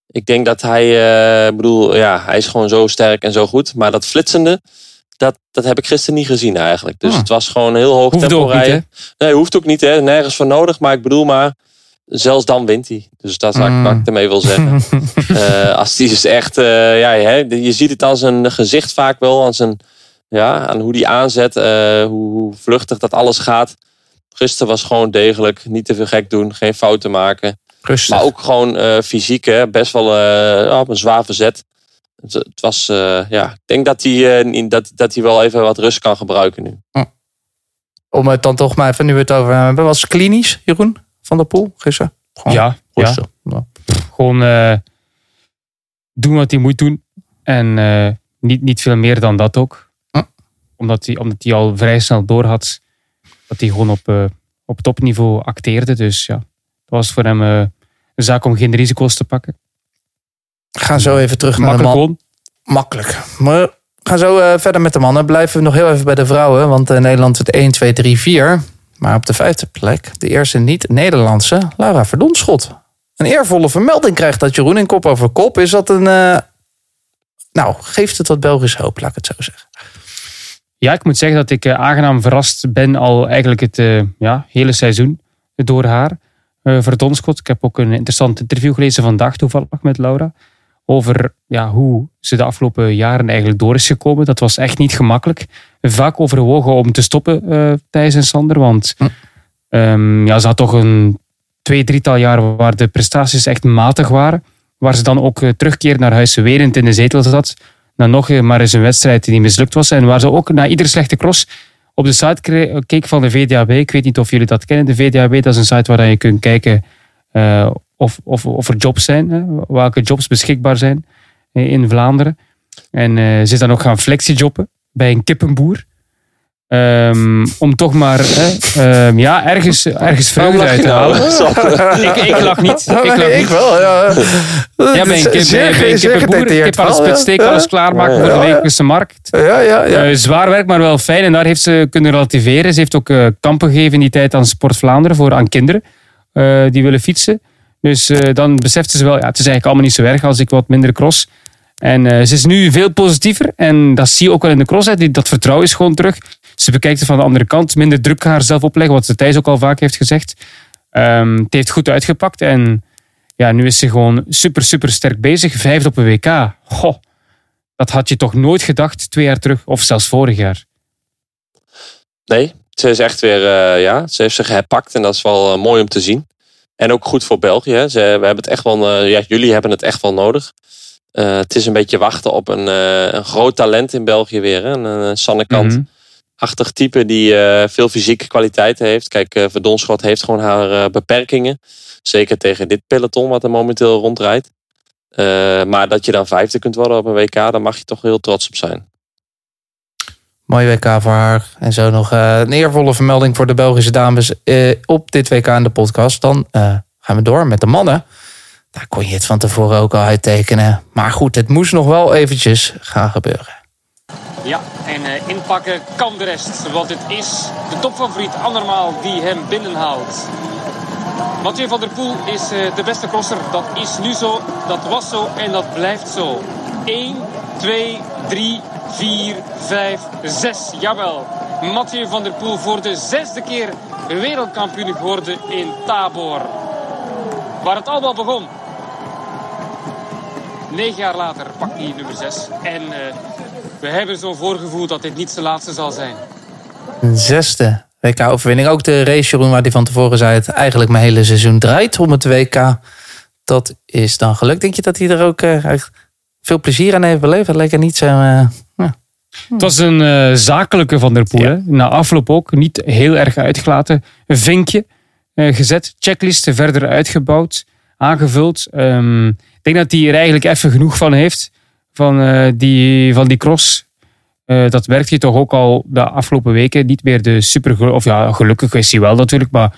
Ik denk dat hij, eh, bedoel, ja, hij is gewoon zo sterk en zo goed. Maar dat flitsende, dat, dat heb ik gisteren niet gezien eigenlijk. Dus
Ah.
het was gewoon heel hoog
Hoeft
tempo
ook niet,
rijden. Nee, hoeft ook niet, hè. nergens voor nodig. Maar ik bedoel maar, zelfs dan wint hij. Dus dat is
Mm.
wat ik ermee wil zeggen. *laughs* Eh, als die is echt, eh, ja, hè, je ziet het aan zijn gezicht vaak wel, aan, zijn, ja, aan hoe die aanzet, eh, hoe, hoe vluchtig dat alles gaat. Gisteren was gewoon degelijk, niet te veel gek doen, geen fouten maken.
Rustig.
Maar ook gewoon fysiek, hè, best wel op een zwaar verzet. Het, het was, eh, ja, ik denk dat hij, eh, dat, dat hij wel even wat rust kan gebruiken nu.
Om het dan toch maar even, nu we het over hebben. Was het klinisch, Jeroen, van der Poel, gisteren? Gewoon
Ja, ja,
rustig. Ja.
gewoon eh, doen wat hij moet doen. En eh, niet, niet veel meer dan dat ook.
Hm.
Omdat hij omdat hij al vrij snel door had dat hij gewoon op, eh, op topniveau acteerde. Dus ja, dat was voor hem een zaak om geen risico's te pakken.
Gaan zo even terug naar de
Makkelijk
man.
gewoon.
Makkelijk. Maar we gaan zo eh, verder met de mannen. Blijven we nog heel even bij de vrouwen. Want eh, Nederland het 1, 2, 3, 4. Maar op de vijfde plek, de eerste niet-Nederlandse, Laura Verdonschot. Een eervolle vermelding krijgt dat Jeroen in kop over kop. Is dat een... eh, nou, geeft het wat Belgisch hoop, laat ik het zo zeggen.
Ja, ik moet zeggen dat ik aangenaam verrast ben al eigenlijk het ja, hele seizoen door haar. Verdonschot. Ik heb ook een interessant interview gelezen vandaag toevallig met Laura. Over ja, hoe ze de afgelopen jaren eigenlijk door is gekomen. Dat was echt niet gemakkelijk. Vaak overwogen om te stoppen, eh Thijs en Sander. Want
Hm.
ehm, ja, ze had toch een twee, drietal jaar waar de prestaties echt matig waren. Waar ze dan ook eh, terugkeer naar huis werend in de zetel zat. Na nog eh, maar eens een wedstrijd die mislukt was. En waar ze ook na iedere slechte cross op de site keek van de VDAB. Ik weet niet of jullie dat kennen. De VDAB dat is een site waar je kunt kijken of, of, of er jobs zijn. Hè, welke jobs beschikbaar zijn eh, in Vlaanderen. En eh, ze is dan ook gaan flexijobben bij een kippenboer. Ehm, om toch maar hè, ehm, ja, ergens, ergens vreugde uit te halen. ik, ik lach niet. Ik lach
ik wel, ja.
Ja, bij een, kip,
Zeer-
bij een kippenboer. Kip aan de
verhaal,
spit
ja.
steken, alles klaarmaken
Ja,
voor de wekelijkse markt.
Ja, ja, ja.
Eh, zwaar werk, maar wel fijn. En daar heeft ze kunnen relativeren. Ze heeft ook kampen gegeven in die tijd aan Sport Vlaanderen voor aan kinderen die willen fietsen. Dus eh, dan besefte ze wel, ja, het is eigenlijk allemaal niet zo erg als ik wat minder cross. En eh, ze is nu veel positiever. En dat zie je ook wel in de cross. Hè. Dat vertrouwen is gewoon terug. Ze bekijkt het van de andere kant. Minder druk haar zelf opleggen, wat ze Thijs ook al vaak heeft gezegd. Ehm, het heeft goed uitgepakt. En ja, nu is ze gewoon super, super sterk bezig. Vijfde op een WK. Goh, dat had je toch nooit gedacht twee jaar terug. Of zelfs vorig jaar.
Nee, ze is echt weer, eh, ja, ze heeft zich herpakt en dat is wel mooi om te zien. En ook goed voor België. Hè. Ze, we hebben het echt wel, eh, ja, jullie hebben het echt wel nodig. Eh, het is een beetje wachten op een, eh, een groot talent in België weer. Hè. Een, een Sannekant-achtig
Mhm.
type die veel fysieke kwaliteiten heeft. Kijk, Verdonschot heeft gewoon haar beperkingen. Zeker tegen dit peloton wat er momenteel rondrijdt. Maar dat je dan vijfde kunt worden op een WK, daar mag je toch heel trots op zijn.
Mooi WK voor haar. En zo nog eh, een eervolle vermelding voor de Belgische dames eh, op dit WK in de podcast. Dan eh, gaan we door met de mannen. Daar kon je het van tevoren ook al uittekenen. Maar goed, het moest nog wel eventjes gaan gebeuren.
Ja, en inpakken kan de rest. Want het is de topfavoriet andermaal die hem binnenhaalt. Mathieu van der Poel is de beste crosser. Dat is nu zo, dat was zo en dat blijft zo. 1, 2, 3, 4, 5, 6. Jawel. Mathieu van der Poel voor de zesde keer wereldkampioen geworden in Tabor. Waar het allemaal begon. Negen jaar later pakt hij nummer 6. En eh, we hebben zo'n voorgevoel dat dit niet zijn laatste zal zijn.
Een zesde WK-overwinning. Ook de race, Jeroen, waar hij van tevoren zei... het eigenlijk mijn hele seizoen draait om het WK. Dat is dan gelukt. Denk je dat hij er ook echt veel plezier aan heeft beleefd? Leek er niet zo...
Het was een eh, zakelijke Van der Poel. Na afloop ook niet heel erg uitgelaten. Een vinkje eh, gezet, checklisten verder uitgebouwd, aangevuld. Ehm, ik denk dat hij er eigenlijk even genoeg van heeft, van, eh, die, van die cross. Dat werkt hij toch ook al de afgelopen weken. Niet meer de super... Of ja, gelukkig is hij wel natuurlijk, maar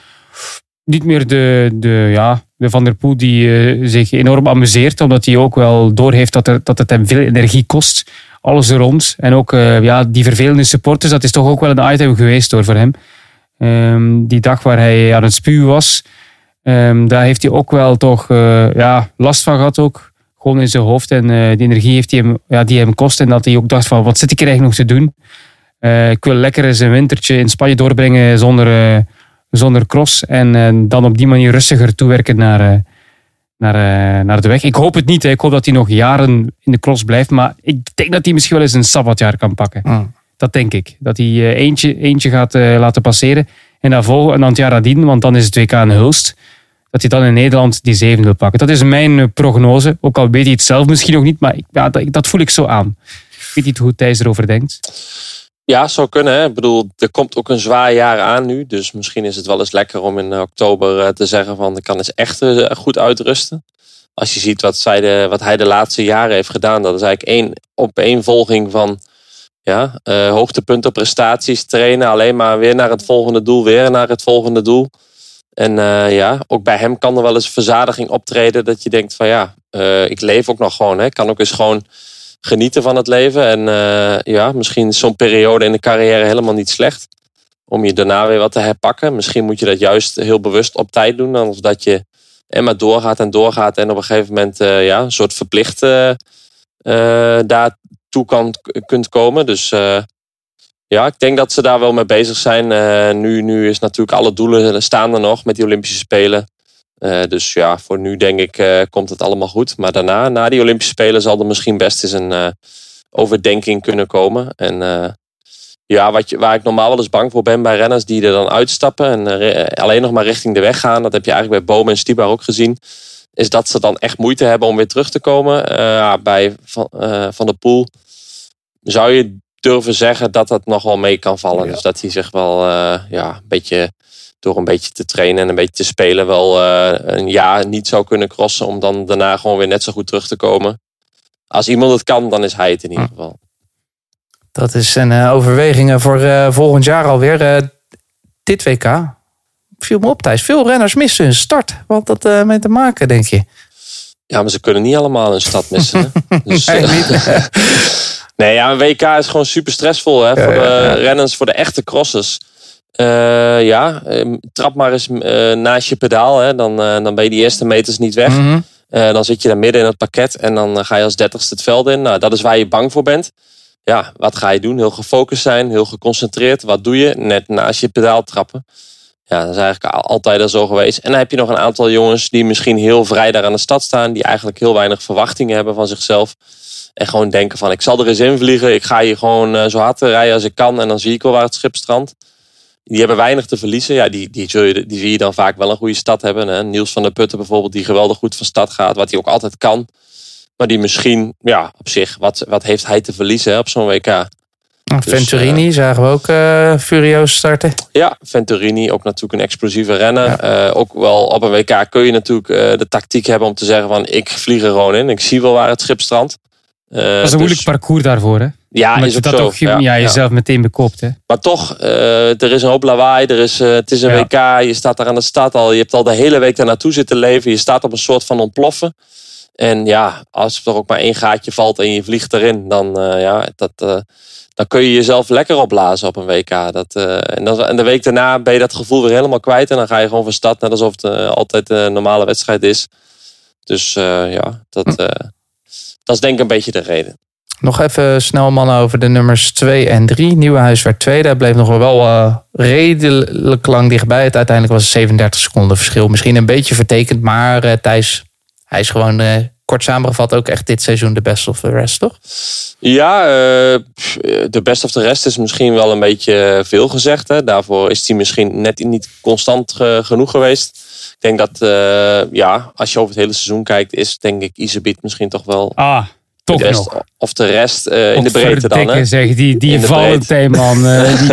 niet meer de, de, ja, de Van der Poel die zich enorm amuseert, omdat hij ook wel doorheeft dat, er, dat het hem veel energie kost. Alles er rond. En ook eh, ja, die vervelende supporters, dat is toch ook wel een item geweest hoor, voor hem. Ehm, die dag waar hij aan het spuwen was, ehm, daar heeft hij ook wel toch eh, ja, last van gehad ook. Gewoon in zijn hoofd en eh, die energie heeft die hem, ja, die hem kost. En dat hij ook dacht van, wat zit ik er eigenlijk nog te doen? Ik wil lekker eens een wintertje in Spanje doorbrengen zonder, zonder cross. En dan op die manier rustiger toewerken naar, naar, eh, naar de weg. Ik hoop het niet. Hè. Ik hoop dat hij nog jaren in de cross blijft. Maar ik denk dat hij misschien wel eens een sabbatjaar kan pakken.
Mm.
Dat denk ik. Dat hij eh, eentje, eentje gaat eh, laten passeren. En dan volgen en dan het jaar nadien, want dan is het WK een Hulst. Dat hij dan in Nederland die zeven wil pakken. Dat is mijn prognose. Ook al weet hij het zelf misschien nog niet. Maar ik, ja, dat, dat voel ik zo aan. Ik weet niet hoe Thijs erover denkt.
Ja, zou kunnen. Hè. Ik bedoel, er komt ook een zwaar jaar aan nu. Dus misschien is het wel eens lekker om in oktober eh, te zeggen van ik kan eens echt eh, goed uitrusten. Als je ziet wat, zij wat hij de laatste jaren heeft gedaan. Dat is eigenlijk één opeenvolging van ja, eh, hoogtepunten, prestaties, trainen. Alleen maar weer naar het volgende doel, weer naar het volgende doel. En eh, ja, ook bij hem kan er wel eens verzadiging optreden. Dat je denkt van ja, eh, ik leef ook nog gewoon. Ik kan ook eens gewoon genieten van het leven. En eh, ja, misschien is zo'n periode in de carrière helemaal niet slecht. Om je daarna weer wat te herpakken. Misschien moet je dat juist heel bewust op tijd doen. Anders dat je en maar doorgaat en doorgaat. En op een gegeven moment eh, ja, een soort verplicht eh, daartoe kan, kunt komen. Dus ja, ik denk dat ze daar wel mee bezig zijn. Nu, nu is natuurlijk alle doelen staan er nog met die Olympische Spelen. Uh, dus ja, voor nu denk ik uh, komt het allemaal goed. Maar daarna, na die Olympische Spelen, zal er misschien best eens een uh, overdenking kunnen komen. En ja, wat je, waar ik normaal wel eens bang voor ben bij renners die er dan uitstappen en alleen nog maar richting de weg gaan. Dat heb je eigenlijk bij Bomen en Stibar ook gezien. Is dat ze dan echt moeite hebben om weer terug te komen. bij Van, van de Poel zou je durven zeggen dat dat nog wel mee kan vallen. Dus dat hij zich wel eh, ja, een beetje door een beetje te trainen en een beetje te spelen wel eh, een jaar niet zou kunnen crossen. Om dan daarna gewoon weer net zo goed terug te komen. Als iemand het kan, dan is hij het in ieder geval.
Dat is een eh, overweging voor eh, volgend jaar alweer. Dit WK viel me op, Thijs. Veel renners missen hun start. Wat had dat mee te maken, denk je?
Ja, maar ze kunnen niet allemaal hun stad missen. *laughs* Dus,
Nee, niet. *laughs*
Nee, ja, een WK is gewoon super stressvol hè, voor de
ja, ja.
renners, voor de echte crossers. Eh, ja, eh, trap maar eens eh, naast je pedaal. Hè, dan, eh, dan ben je die eerste meters niet weg.
Mhm.
Dan zit je daar midden in het pakket en dan ga je als dertigste het veld in. Nou, dat is waar je bang voor bent. Ja, wat ga je doen? Heel gefocust zijn, heel geconcentreerd. Wat doe je? Net naast je pedaal trappen. Ja, dat is eigenlijk al- altijd al zo geweest. En dan heb je nog een aantal jongens die misschien heel vrij daar aan de stad staan. Die eigenlijk heel weinig verwachtingen hebben van zichzelf. En gewoon denken van ik zal er eens in vliegen. Ik ga hier gewoon zo hard rijden als ik kan. En dan zie ik wel waar het schip strandt. Die hebben weinig te verliezen. Ja, die, die, zul je, die zie je dan vaak wel een goede stad hebben. Hè? Niels van der Putten bijvoorbeeld, die geweldig goed van stad gaat. Wat hij ook altijd kan. Maar die misschien, ja, op zich, wat, wat heeft hij te verliezen hè, op zo'n WK?
Nou, Venturini zagen we ook eh furieus starten.
Ja, Venturini, ook natuurlijk een explosieve renner. Eh, ook wel op een WK kun je natuurlijk eh, de tactiek hebben om te zeggen van ik vlieg er gewoon in. Ik zie wel waar het schip strandt. Eh,
Dat is een
dus-
moeilijk parcours daarvoor, hè?
Ja,
Omdat
is
je
ook
dat
zo.
toch ja, jezelf meteen bekoopt, hè?
Maar toch, eh, er is een hoop lawaai. Er is, eh, het is een. WK. Je staat daar aan de stad al. Je hebt al de hele week daar naartoe zitten leven. Je staat op een soort van ontploffen. En ja, als er ook maar één gaatje valt en je vliegt erin, dan, eh, ja, dat, dan kun je jezelf lekker opblazen op een WK. Dat, en, dan, en de week daarna ben je dat gevoel weer helemaal kwijt. En dan ga je gewoon van stad, net alsof het altijd een normale wedstrijd is. Dus ja, dat, dat is denk ik een beetje de reden.
Nog even snel mannen over de nummers 2 en 3. Nieuwenhuis werd tweede. Hij bleef nog wel eh, redelijk lang dichtbij. Het uiteindelijk was het 37 seconden verschil. Misschien een beetje vertekend. Maar eh, Thijs, hij is gewoon eh, kort samengevat ook echt dit seizoen de best of the rest, toch?
Ja, eh, de best of the rest is misschien wel een beetje veel gezegd. Hè. Daarvoor is hij misschien net niet constant ge- genoeg geweest. Ik denk dat, eh, ja, als je over het hele seizoen kijkt, is denk ik Iserbiet misschien toch wel
Ah, toch
de best.
nog.
Of de rest eh, in de breedte dan. Hè.
zeg, die, die Valentijn, man. eh, die-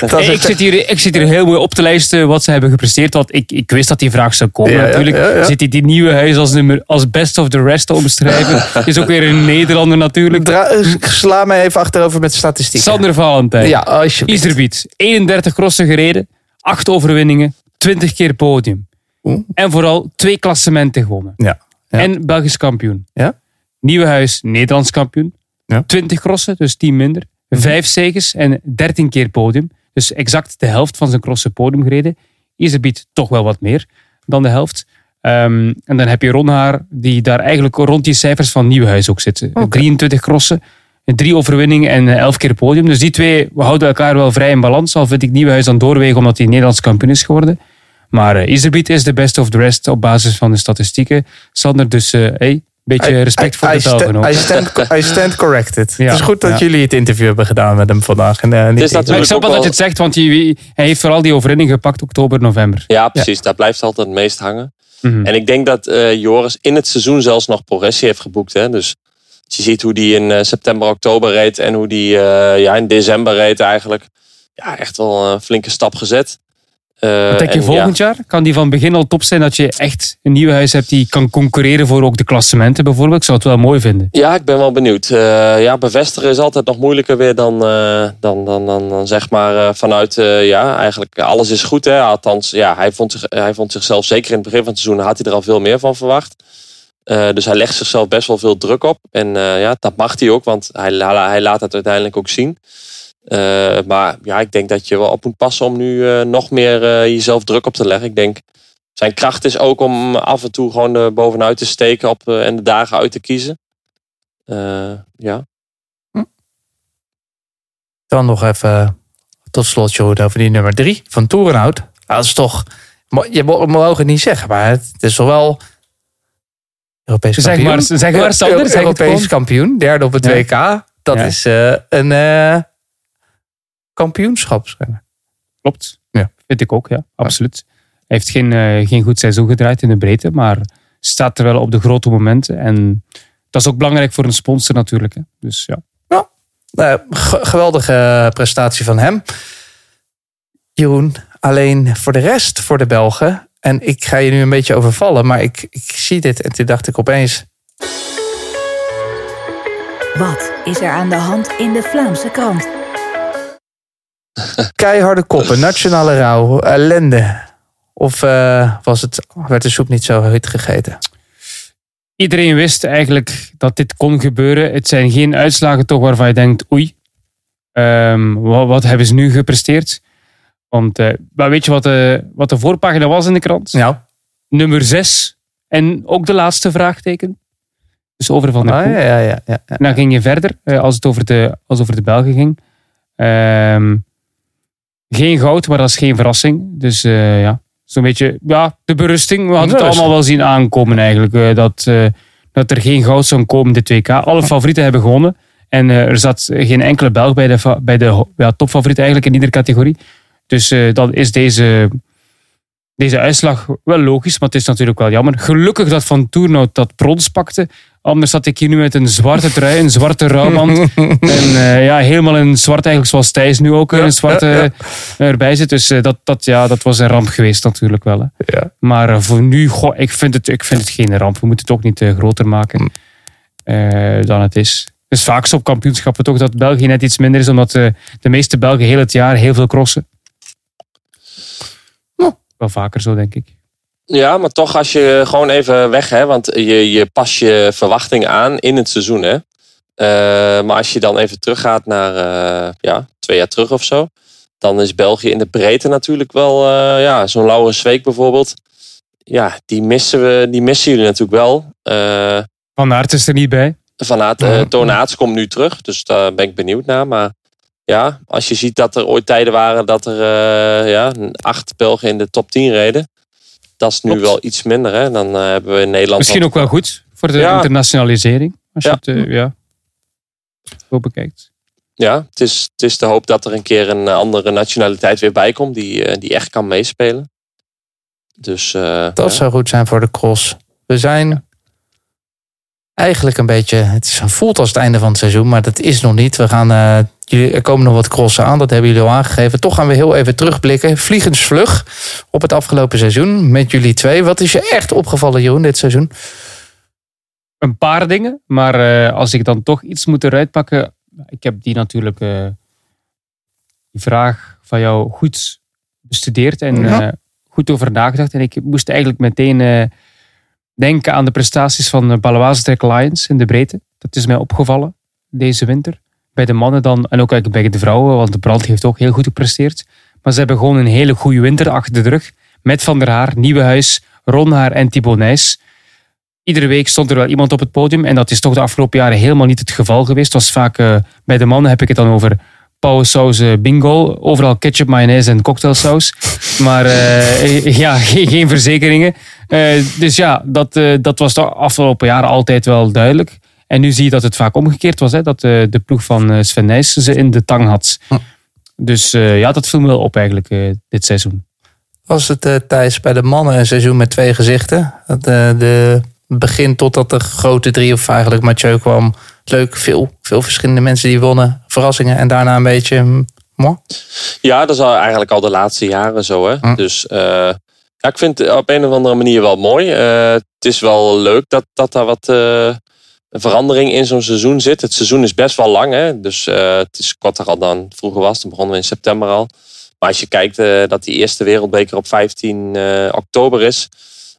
*laughs*
Dat is
ik, zit hier, ik zit hier heel mooi op te lijsten wat ze hebben gepresteerd. Want ik, ik wist dat die vraag zou komen
Ja,
natuurlijk.
ja, ja.
Zit hij die nieuwe huis als, nummer, als best of the rest te omschrijven? *laughs* is ook weer een Nederlander natuurlijk.
Dra- eh, sla me even achterover met statistieken.
Sander Valentijn.
Ja, alsjeblieft.
Iserbiet, 31 crossen gereden, 8 overwinningen, 20 keer podium.
Oeh.
En vooral twee klassementen gewonnen.
Ja. Ja.
En Belgisch kampioen.
Ja.
Nieuwenhuis, Nederlands kampioen.
Ja.
20 crossen, dus 10 minder. 5 zegens en 13 keer podium. Dus exact de helft van zijn crossen podium gereden. Iserbiet toch wel wat meer dan de helft. Ehm, en dan heb je Ronhaar, die daar eigenlijk rond die cijfers van Nieuwenhuis ook zit. 23 crossen, drie overwinningen en eh, 11 keer podium. Dus die twee we houden elkaar wel vrij in balans. Al vind ik Nieuwenhuis dan doorwegen omdat hij Nederlands kampioen is geworden. Maar eh Iserbiet is de best of the rest op basis van de statistieken. Sander, dus eh hey, beetje respect voor
I,
de Belgen ook.
I stand, *laughs* I stand corrected.
Ja.
Het is goed dat
Ja.
jullie het interview hebben gedaan met hem vandaag. En, eh, niet
is
ik.
snap wel dat je het zegt, want hij, hij heeft vooral die overwinning gepakt oktober, november.
Ja, precies. Daar blijft altijd het meest hangen.
Mhm.
En ik denk dat eh, Joris in het seizoen zelfs nog progressie heeft geboekt. Hè? Dus als je ziet hoe die in eh, september, oktober reed en hoe die eh, ja, in december reed eigenlijk. Ja, echt wel een flinke stap gezet. Eh,
Wat denk je
en
volgend jaar? Kan die van begin al top zijn dat je echt een nieuw huis hebt die kan concurreren voor ook de klassementen bijvoorbeeld? Ik zou het wel mooi vinden.
Ja, ik ben wel benieuwd. Eh, ja, bevestigen is altijd nog moeilijker weer dan, eh, dan, dan, dan, dan zeg maar vanuit, ja, eigenlijk alles is goed. Hè? Althans, ja, hij, vond zich, hij vond zichzelf, zeker in het begin van het seizoen, had hij er al veel meer van verwacht. Dus hij legt zichzelf best wel veel druk op. En ja, dat mag hij ook, want hij, hij laat het uiteindelijk ook zien. Eh, maar ja, ik denk dat je wel op moet passen om nu eh, nog meer eh, jezelf druk op te leggen. Ik denk, zijn kracht is ook om af en toe gewoon er bovenuit te steken op, eh, en de dagen uit te kiezen. Eh, ja.
Dan nog even tot slot, over die nummer drie van Toerenhout. Nou, dat is toch... Je mag het niet zeggen, maar het is toch wel... Europees
Zeg
kampioen.
maar, zeg maar, Sander, zeg
Europees kampioen, derde op het
Ja.
WK. Dat
Ja.
is eh, een eh kampioenschap.
Klopt.
Ja.
Vind ik ook, ja. Absoluut. Hij heeft geen, eh, geen goed seizoen gedraaid in de breedte, maar staat er wel op de grote momenten. En dat is ook belangrijk voor een sponsor natuurlijk. Hè. Dus ja.
Nou, ge- geweldige prestatie van hem. Jeroen, alleen voor de rest, voor de Belgen. En ik ga je nu een beetje overvallen, maar ik, ik zie dit en toen dacht ik opeens...
Wat is er aan de hand in de Vlaamse krant?
Keiharde koppen, nationale rouw, ellende. Of eh, was het, werd de soep niet zo heet gegeten?
Iedereen wist eigenlijk dat dit kon gebeuren. Het zijn geen uitslagen toch waarvan je denkt, oei, ehm, wat, wat hebben ze nu gepresteerd? Want eh, maar weet je wat de, wat de voorpagina was in de krant?
Nou,
Nummer 6 en ook de laatste vraagteken. Dus over Van der
ah, ja, ja, ja, ja, ja.
Dan ging je verder, eh, als het over de, als het over de Belgen ging. Ehm, geen goud, maar dat is geen verrassing. Dus eh, ja, zo'n beetje ja, de berusting. We hadden het allemaal wel zien aankomen eigenlijk. eh, dat, eh, dat er geen goud zou komen dit WK. Alle favorieten hebben gewonnen. En er zat geen enkele Belg bij de, bij de ja, topfavoriet eigenlijk in iedere categorie. Dus dan is deze, deze uitslag wel logisch, maar het is natuurlijk wel jammer. Gelukkig dat Van Toernout dat brons pakte. Anders zat ik hier nu met een zwarte trui, een zwarte rouwband. *laughs* en eh, ja, helemaal in zwart eigenlijk, zoals Thijs nu ook in zwart *laughs* eh, erbij zit. Dus eh, dat, dat, ja, dat was een ramp geweest natuurlijk wel. Hè.
Ja.
Maar eh, voor nu, goh, ik, vind het, ik vind het geen ramp. We moeten het ook niet eh, groter maken eh, dan het is. Is vaak zo op kampioenschappen toch dat België net iets minder is, omdat eh, de meeste Belgen heel het jaar heel veel crossen. Wel vaker zo, denk ik.
Ja, maar toch als je gewoon even weg, hè, want je, je pas je verwachtingen aan in het seizoen. Hè. Eh, maar als je dan even teruggaat naar eh, ja, twee jaar terug of zo, dan is België in de breedte natuurlijk wel, eh, ja, zo'n Laurens Zweek bijvoorbeeld. Ja, die missen, we, die missen jullie natuurlijk wel.
Van Aert is er niet bij.
Van Aert, eh, Toon komt nu terug, dus daar ben ik benieuwd naar. Maar ja, als je ziet dat er ooit tijden waren dat er ja, acht Belgen in de top 10 reden. Dat is nu
Klopt.
wel iets minder. Hè? Dan eh, hebben we in Nederland...
Misschien ook wel goed voor de
Ja.
internationalisering. Als je het eh, ja, zo bekijkt.
Ja, het is, het is de hoop dat er een keer een andere nationaliteit weer bij komt. Die, eh, die echt kan meespelen. Dus eh,
Dat
ja.
zou goed zijn voor de cross. We zijn eigenlijk een beetje. Het is, voelt als het einde van het seizoen, maar dat is nog niet. We gaan, eh, jullie, er komen nog wat crossen aan, dat hebben jullie al aangegeven. Toch gaan we heel even terugblikken. Vliegensvlug op het afgelopen seizoen met jullie twee. Wat is je echt opgevallen, Jeroen, dit seizoen?
Een paar dingen, maar eh, als ik dan toch iets moet eruit pakken. Ik heb die natuurlijk, eh, die vraag van jou goed bestudeerd en
Ja.
eh, goed over nagedacht. En ik moest eigenlijk meteen denken aan de prestaties van de Baloise Trek Lions in de breedte. Dat is mij opgevallen deze winter. Bij de mannen dan, en ook bij de vrouwen, want de brand heeft ook heel goed gepresteerd. Maar ze hebben gewoon een hele goede winter achter de rug. Met Van der Haar, Nieuwenhuis, Ronhaar en Thibaut Nijs. Iedere week stond er wel iemand op het podium. En dat is toch de afgelopen jaren helemaal niet het geval geweest. Het was vaak, eh, bij de mannen heb ik het dan over pauwsaus eh, bingo. Overal ketchup, mayonaise en cocktailsaus. *laughs* Maar eh, ja, *laughs* geen, geen verzekeringen. Dus ja, dat, dat was de afgelopen jaren altijd wel duidelijk. En nu zie je dat het vaak omgekeerd was. Hè, dat eh, de ploeg van eh, Sven Nijs ze in de tang had. Dus eh, ja, dat viel me wel op eigenlijk eh, dit seizoen.
Was het eh Thijs bij de mannen een seizoen met twee gezichten? Dat, eh, de begin totdat de grote drie of eigenlijk Mathieu kwam. Leuk, veel, veel verschillende mensen die wonnen. Verrassingen en daarna een beetje... mooi.
Ja, dat is al eigenlijk al de laatste jaren zo. Hè?
Hm.
Dus eh, ja, ik vind het op een of andere manier wel mooi. Eh, het is wel leuk dat, dat daar wat verandering in zo'n seizoen zit. Het seizoen is best wel lang. Hè? Dus eh, het is korter al dan vroeger was. Dan begonnen we in september al. Maar als je kijkt eh, dat die eerste wereldbeker op 15 eh, oktober is.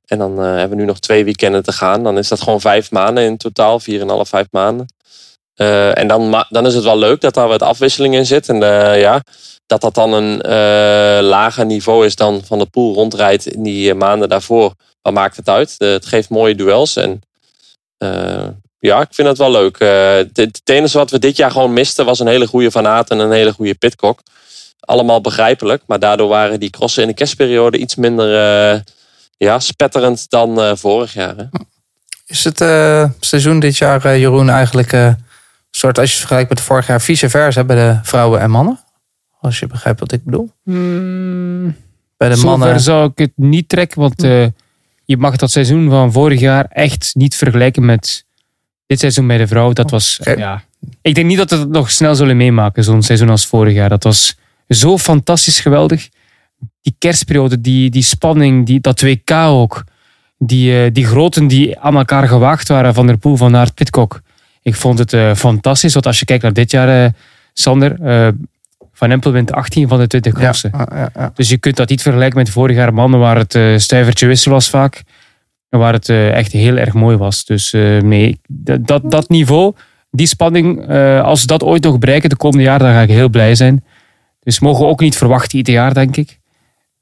En dan hebben we nu nog twee weekenden te gaan. Dan is dat gewoon vijf maanden in totaal. Vier en half, vijf maanden. En dan, dan is het wel leuk dat daar wat afwisseling in zit. En ja, dat dat dan een lager niveau is dan van de pool rondrijdt in die maanden daarvoor. Wat maakt het uit? Het geeft mooie duels. En ja, ik vind het wel leuk. Eh, het, het enige wat we dit jaar gewoon misten was een hele goede Van Aert en een hele goede Pitcock. Allemaal begrijpelijk. Maar daardoor waren die crossen in de kerstperiode iets minder eh, ja, spetterend dan eh, vorig jaar. Hè?
Is het eh, seizoen dit jaar, eh, Jeroen, eigenlijk eh, een soort, als je het vergelijkt met vorig jaar, vice versa bij de vrouwen en mannen? Als je begrijpt wat ik bedoel. Bij de
Zover
mannen.
zou ik het niet trekken, want eh, je mag dat seizoen van vorig jaar echt niet vergelijken met dit seizoen bij de vrouw. Dat was, ja, Ik denk niet dat we het nog snel zullen meemaken, zo'n seizoen als vorig jaar. Dat was zo fantastisch geweldig. Die kerstperiode, die, die spanning, die, dat WK ook. Die, eh, die groten die aan elkaar gewaagd waren, Van der Poel, Van Aert, Pitcock. Ik vond het eh, fantastisch, want als je kijkt naar dit jaar, eh, Sander... van Empel wint 18 van de 20
Ja,
klassen.
ja, ja, ja.
Dus je kunt dat niet vergelijken met vorig jaar mannen waar het stuivertje wissel was vaak. Waar het eh, echt heel erg mooi was. Dus eh, nee, dat, dat, dat niveau, die spanning, eh, als we dat ooit nog bereiken de komende jaren, dan ga ik heel blij zijn. Dus mogen we ook niet verwachten ieder jaar, denk ik.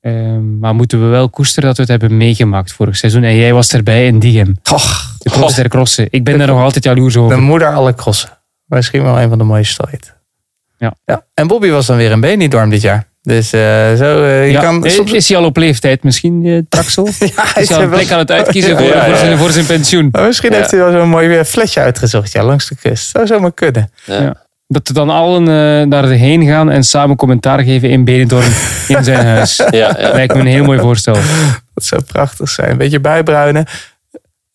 Ehm, maar moeten we wel koesteren dat we het hebben meegemaakt vorig seizoen. En jij was erbij in Diegem.
Och,
De cross der crossen. Ik ben daar nog altijd jaloers
de
over.
moeder alle crossen. Misschien wel een van de mooiste ooit.
Ja.
ja. En Bobby was dan weer in Benidorm dit jaar. Dus eh, zo, eh, je
Ja,
kan
is-
soms...
Is hij al op leeftijd misschien, eh Traxel? *laughs*
Ja, hij
Is al een
wel-
plek aan het uitkiezen voor,
Ja, ja,
voor, zijn, voor zijn pensioen?
Maar misschien
Ja.
heeft hij wel zo'n mooi weer flesje uitgezocht ja, langs de kust. Zou zomaar kunnen.
Ja. Dat we dan allen eh naar heen gaan en samen commentaar geven in Benidorm in *laughs* zijn huis.
Ja, ja.
Lijkt me een heel mooi voorstel.
Dat zou prachtig zijn. Een beetje bijbruinen.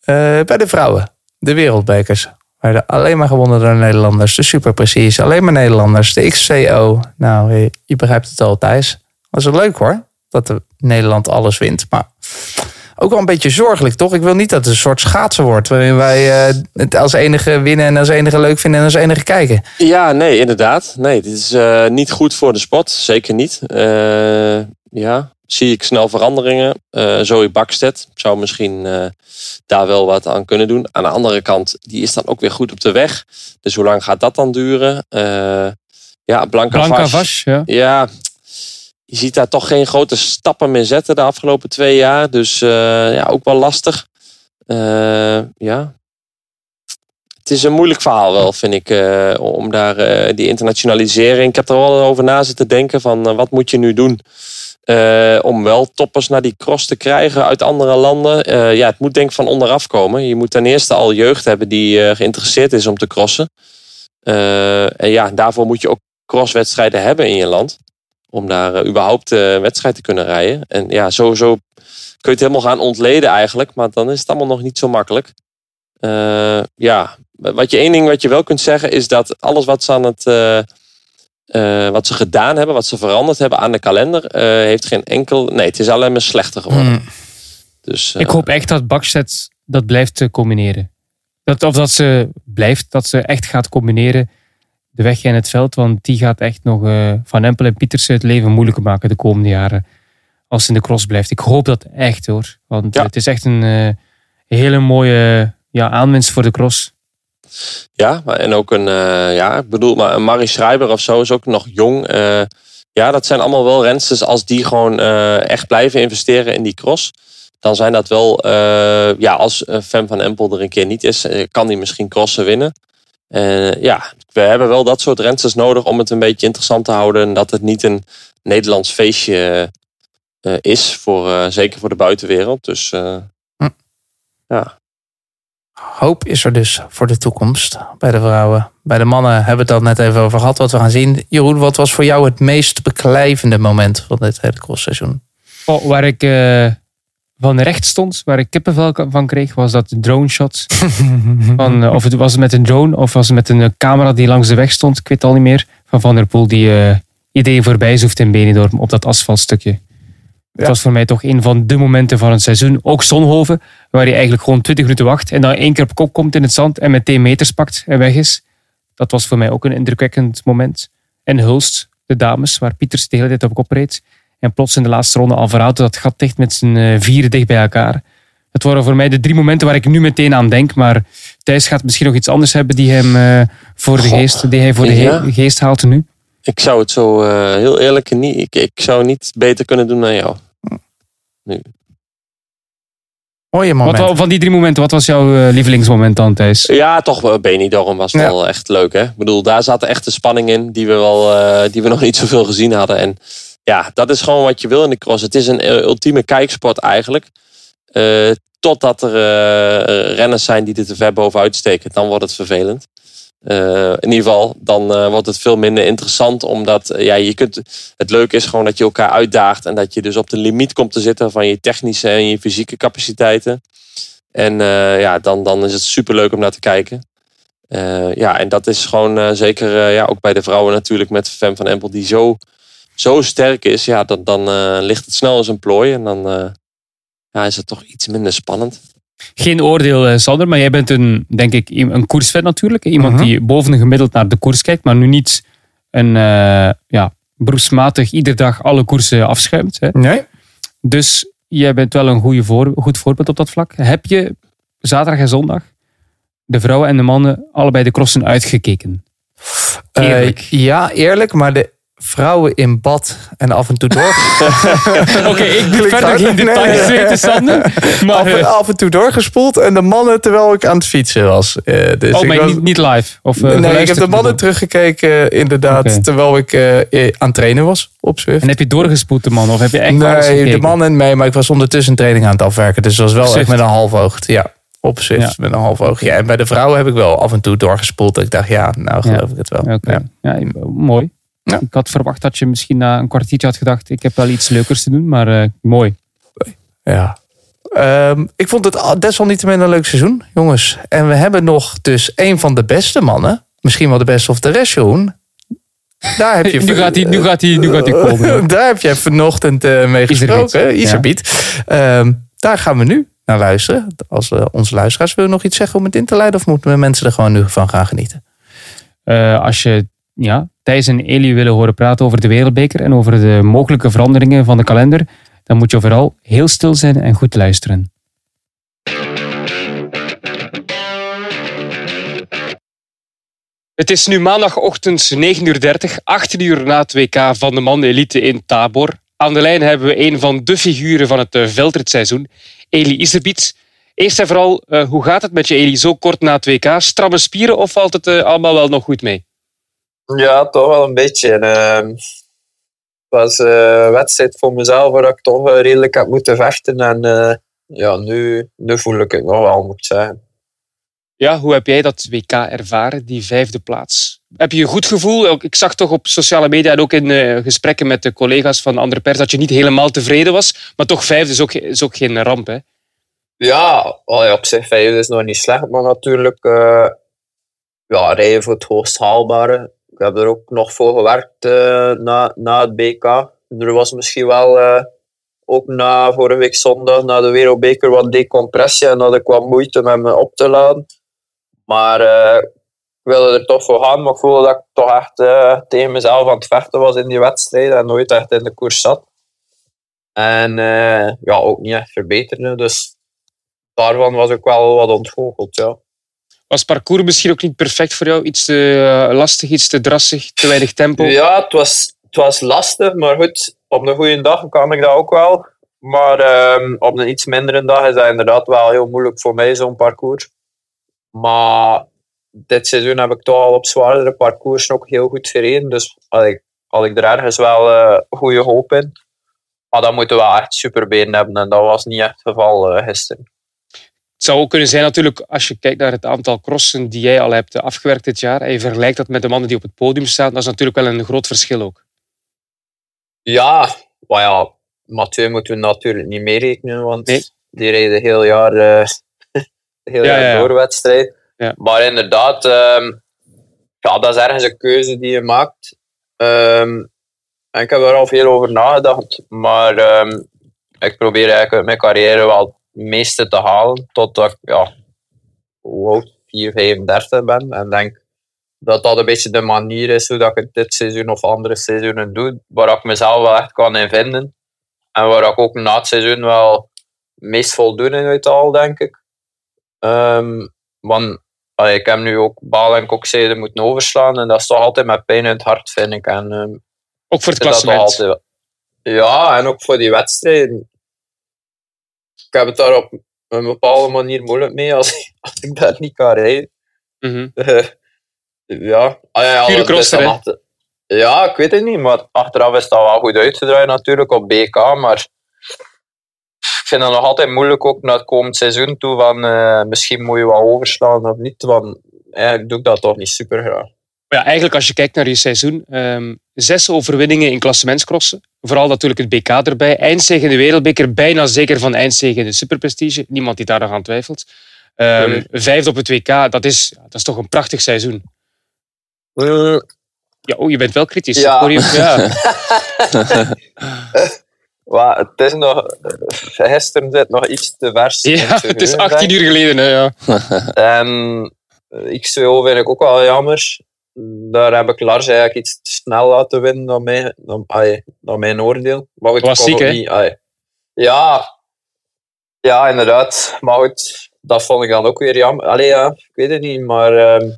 Eh, bij de vrouwen. De wereldbekers. Werden alleen maar gewonnen door Nederlanders. De superprecies. Alleen maar Nederlanders. De XCO. Nou, je, begrijpt het al, Thijs. Was het leuk hoor. Dat de Nederland alles wint. Maar ook wel een beetje zorgelijk, toch? Ik wil niet dat het een soort schaatsen wordt. Waarin wij eh, het als enige winnen en als enige leuk vinden en als enige kijken.
Ja, nee, inderdaad. Nee, dit is eh, niet goed voor de sport. Zeker niet. Eh, ja, zie ik snel veranderingen. Eh Zoe Bakstedt zou misschien eh, daar wel wat aan kunnen doen. Aan de andere kant, die is dan ook weer goed op de weg. Dus hoe lang gaat dat dan duren? Eh, ja, Blanca,
Blanca ja.
Ja, je ziet daar toch geen grote stappen meer zetten de afgelopen twee jaar. Dus ja, ook wel lastig. Ja. Het is een moeilijk verhaal wel, vind ik. om daar die internationalisering. Ik heb er wel over na zitten denken van wat moet je nu doen? Eh, om wel toppers naar die cross te krijgen uit andere landen. Eh, ja, het moet denk ik van onderaf komen. Je moet ten eerste al jeugd hebben die eh, geïnteresseerd is om te crossen. En ja, daarvoor moet je ook crosswedstrijden hebben in je land. Om daar überhaupt wedstrijd te kunnen rijden. En ja, sowieso kun je het helemaal gaan ontleden eigenlijk. Maar dan is het allemaal nog niet zo makkelijk. Ja, wat je één ding wat je wel kunt zeggen is dat alles wat ze aan het... eh, wat ze gedaan hebben, wat ze veranderd hebben aan de kalender, eh, heeft geen enkel. Nee, het is alleen maar slechter geworden.
Mm.
Dus, eh,
Ik hoop echt dat Bakstedt dat blijft combineren. Dat, of dat ze blijft, dat ze echt gaat combineren de weg en het veld. Want die gaat echt nog eh, Van Empel en Pietersen het leven moeilijker maken de komende jaren. Als ze in de cross blijft. Ik hoop dat echt hoor. Want
Ja.
het is echt een eh, hele mooie ja, aanwinst voor de cross.
Ja, en ook een, eh, ja, ik bedoel, maar een Marie Schreiber of zo is ook nog jong. Eh, ja, dat zijn allemaal wel rensters als die gewoon eh, echt blijven investeren in die cross. Dan zijn dat wel, ja, als Fem van Empel er een keer niet is, kan die misschien crossen winnen. Ja, we hebben wel dat soort rensters nodig om het een beetje interessant te houden. En dat het niet een Nederlands feestje is, voor, zeker voor de buitenwereld. Dus
Hm.
ja,
Hoop is er dus voor de toekomst bij de vrouwen. Bij de mannen hebben we het al net even over gehad. Wat we gaan zien. Jeroen, wat was voor jou het meest beklijvende moment van dit hele crossseizoen?
Oh, waar ik eh, van recht stond, waar ik kippenvel van kreeg, was dat drone shot. *laughs* Van, eh, of het was het met een drone of was het met een eh, camera die langs de weg stond. Ik weet het al niet meer. Van Van der Poel die eh ideeën voorbij zoeft in Benidorm op dat asfaltstukje. Het was voor mij toch een van de momenten van het seizoen. Ook Zonhoven, waar hij eigenlijk gewoon 20 minuten wacht en dan één keer op kop komt in het zand en meteen meters pakt en weg is. Dat was voor mij ook een indrukwekkend moment. En Hulst, de dames, waar Pieters de hele tijd op kop reed. En plots in de laatste ronde Alvarado dat gat dicht met zijn eh, vieren dicht bij elkaar. Het waren voor mij de drie momenten waar ik nu meteen aan denk. Maar Thijs gaat misschien nog iets anders hebben die, hem, eh, voor, de
Goh,
geest, die hij voor de geest haalt nu.
Ik zou het zo eh, heel eerlijk niet. Ik, ik zou niet beter kunnen doen dan jou.
Mooie moment.
Wat, van die drie momenten, wat was jouw eh, lievelingsmoment dan, Thijs?
Ja, toch wel. Benidorm was
Ja.
wel echt leuk. Hè? Ik bedoel, daar zat echt de spanning in die we, wel, eh, die we *laughs* nog niet zoveel gezien hadden. En ja, dat is gewoon wat je wil in de cross. Het is een eh, ultieme kijksport eigenlijk. Eh, totdat er eh, renners zijn die er te ver bovenuit steken. Dan wordt het vervelend. Eh, in ieder geval, dan eh, wordt het veel minder interessant. Omdat eh, ja, je kunt, het leuke is gewoon dat je elkaar uitdaagt. En dat je dus op de limiet komt te zitten van je technische en je fysieke capaciteiten. En ja, dan, dan is het superleuk om naar te kijken. Ja, en dat is gewoon zeker ja, ook bij de vrouwen natuurlijk met Fem van Empel die zo, zo sterk is. Ja, dan, dan ligt het snel in zijn plooi en dan ja, is het toch iets minder spannend.
Geen oordeel, eh, Sander, maar jij bent een, denk ik, een koersvet natuurlijk. Iemand
Mhm.
die boven gemiddeld naar de koers kijkt, maar nu niet een eh, ja, beroepsmatig iedere dag alle koersen afschuimt. Hè.
Nee?
Dus jij bent wel een goede voor, goed voorbeeld op dat vlak. Heb je zaterdag en zondag de vrouwen en de mannen allebei de crossen uitgekeken?
Eh, ja, eerlijk, maar de vrouwen in bad en af en toe door. *laughs*
Oké, ik
Klinkt
verder geen details
nee.
Sander. *laughs* Maar,
af, en,
eh,
af en toe doorgespoeld en de mannen terwijl ik aan het fietsen was. Eh, dus
oh,
ik
maar
was-
niet, niet live? Of, eh,
nee, ik heb de mannen teruggekeken inderdaad terwijl ik aan het trainen was op Zwift.
En heb je doorgespoeld de man? Of heb je echt
Nee, de mannen mee, maar ik was ondertussen training aan het afwerken. Dus dat was wel
Zwift.
echt met een half oog. Ja, op Zwift
Ja.
met een half oog. Ja, en bij de vrouwen heb ik wel af en toe doorgespoeld. Dat ik dacht, ja, nou geloof
Ja.
ik het wel. Ja.
Ja. mooi.
Ja.
Ik had verwacht dat je misschien na een kwartiertje had gedacht, ik heb wel iets leukers te doen, maar eh, mooi.
Ja. Ehm, ik vond het al- desalniettemin een leuk seizoen, jongens. En we hebben nog dus een van de beste mannen. Misschien wel de beste of de rest, Jeroen. Daar heb je *laughs*
Nu gaat hij, nu gaat hij, nu gaat hij komen. *laughs*
Daar heb jij vanochtend eh, mee
Iserbiet,
gesproken.
ja.
Iserbiet. Ehm, daar gaan we nu naar luisteren. Als onze luisteraars willen nog iets zeggen om het in te leiden... of moeten we mensen er gewoon nu van gaan genieten?
Eh, als je ja, Thijs en Elie willen horen praten over de wereldbeker en over de mogelijke veranderingen van de kalender, dan moet je vooral heel stil zijn en goed luisteren. Het is nu maandagochtend 9.30 uur, 18 uur na het WK van de man elite in Tabor. Aan de lijn hebben we een van de figuren van het eh, veldritseizoen, Eli Iserbiet. Eerst en vooral, eh, hoe gaat het met je Eli zo kort na het WK? Stramme spieren of valt het eh, allemaal wel nog goed mee?
Ja, toch wel een beetje. Ehm, het was eh, een wedstrijd voor mezelf waar ik toch eh, redelijk heb moeten vechten. En eh, ja, nu, nu voel ik het nog wel, moet ik zeggen.
Ja, hoe heb jij dat WK ervaren, die vijfde plaats? Heb je een goed gevoel? Ik zag toch op sociale media en ook in eh, gesprekken met de collega's van de andere pers dat je niet helemaal tevreden was. Maar toch vijfde is ook, is ook geen ramp, hè?
Ja, allee, op zich vijfde is nog niet slecht, maar natuurlijk eh, ja, rijden voor het hoogst haalbare. Ik heb er ook nog voor gewerkt eh, na, na het BK. Er was misschien wel eh, ook na vorige week zondag, na de Wereldbeker, wat decompressie en had ik wat moeite met me op te laden. Maar eh, ik wilde er toch voor gaan, maar ik voelde dat ik toch echt eh, tegen mezelf aan het vechten was in die wedstrijd en nooit echt in de koers zat. En ja, ook niet echt verbeterde. Dus daarvan was ik wel wat ontgoocheld, ja.
Was parcours misschien ook niet perfect voor jou? Iets te eh, lastig, iets te drassig, te weinig tempo?
Ja, het was, het was lastig, maar goed, op een goede dag kan ik dat ook wel. Maar ehm, op een iets mindere dag is dat inderdaad wel heel moeilijk voor mij, zo'n parcours. Maar dit seizoen heb ik toch al op zwaardere parcours ook heel goed gereden. Dus had ik, had ik er ergens wel eh goede hoop in. Maar dan moeten we echt superbenen hebben en dat was niet echt het geval eh, gisteren.
Het zou ook kunnen zijn natuurlijk, als je kijkt naar het aantal crossen die jij al hebt afgewerkt dit jaar en je vergelijkt dat met de mannen die op het podium staan, dat is natuurlijk wel een groot verschil ook.
Ja, maar ja, Mathieu moeten we natuurlijk niet meerekenen, want
Nee.
die rijden heel jaar, eh *laughs* heel
Ja,
jaar
ja, ja.
door wedstrijd.
Ja.
Maar inderdaad, ehm, ja, dat is ergens een keuze die je maakt. Ehm, en ik heb er al veel over nagedacht, maar ehm, ik probeer eigenlijk uit mijn carrière wel meeste te halen, totdat ik, ja, hoe oud, 4, 35 ben. En denk dat dat een beetje de manier is hoe dat ik dit seizoen of andere seizoenen doe, waar ik mezelf wel echt kan in vinden. En waar ik ook na het seizoen wel meest voldoening uit haal, denk ik. Ehm, want allee, ik heb nu ook Baal en Kokzijde moeten overslaan en dat is toch altijd met pijn in het hart, vind ik. En, ehm,
Ook voor het klassement.
altijd- Ja, en ook voor die wedstrijden. Ik heb het daar op een bepaalde manier moeilijk mee als, *laughs* als ik daar niet kan rijden. Eh, ja, ah, ja, ja,
crosser,
achter- ja, ik weet het niet, maar achteraf is dat wel goed uitgedraaid natuurlijk op BK, maar ik vind het nog altijd moeilijk ook naar het komend seizoen toe van eh, misschien moet je wat overslaan of niet, want eigenlijk doe ik dat toch niet super graag.
Maar ja, eigenlijk als je kijkt naar je seizoen, ehm, zes overwinningen in klassementscrossen. Vooral natuurlijk het BK erbij. Eindzege in de wereldbeker, bijna zeker van eindzege in de superprestige. Niemand die daar nog aan twijfelt.
Ehm,
Mhm.
Vijfde op het WK, dat is, dat is toch een prachtig seizoen. Ja, oh, je bent wel kritisch.
Ja.
Ik hoor je- *laughs* ja. *laughs*
Het is nog, eh, gisteren zit nog iets te vers.
ja, het is
geheugen,
18
denk
uur geleden. Hè, ja.
ik. En eh, XCO vind ik ook wel jammer. Daar heb ik Lars eigenlijk iets snel laten winnen dan mijn, dan, mijn oordeel. Maar ik ook
hè?
niet, ai. Ja, ja, inderdaad. Maar goed, dat vond ik dan ook weer jammer. Allee, ja, ik weet het niet, maar ehm,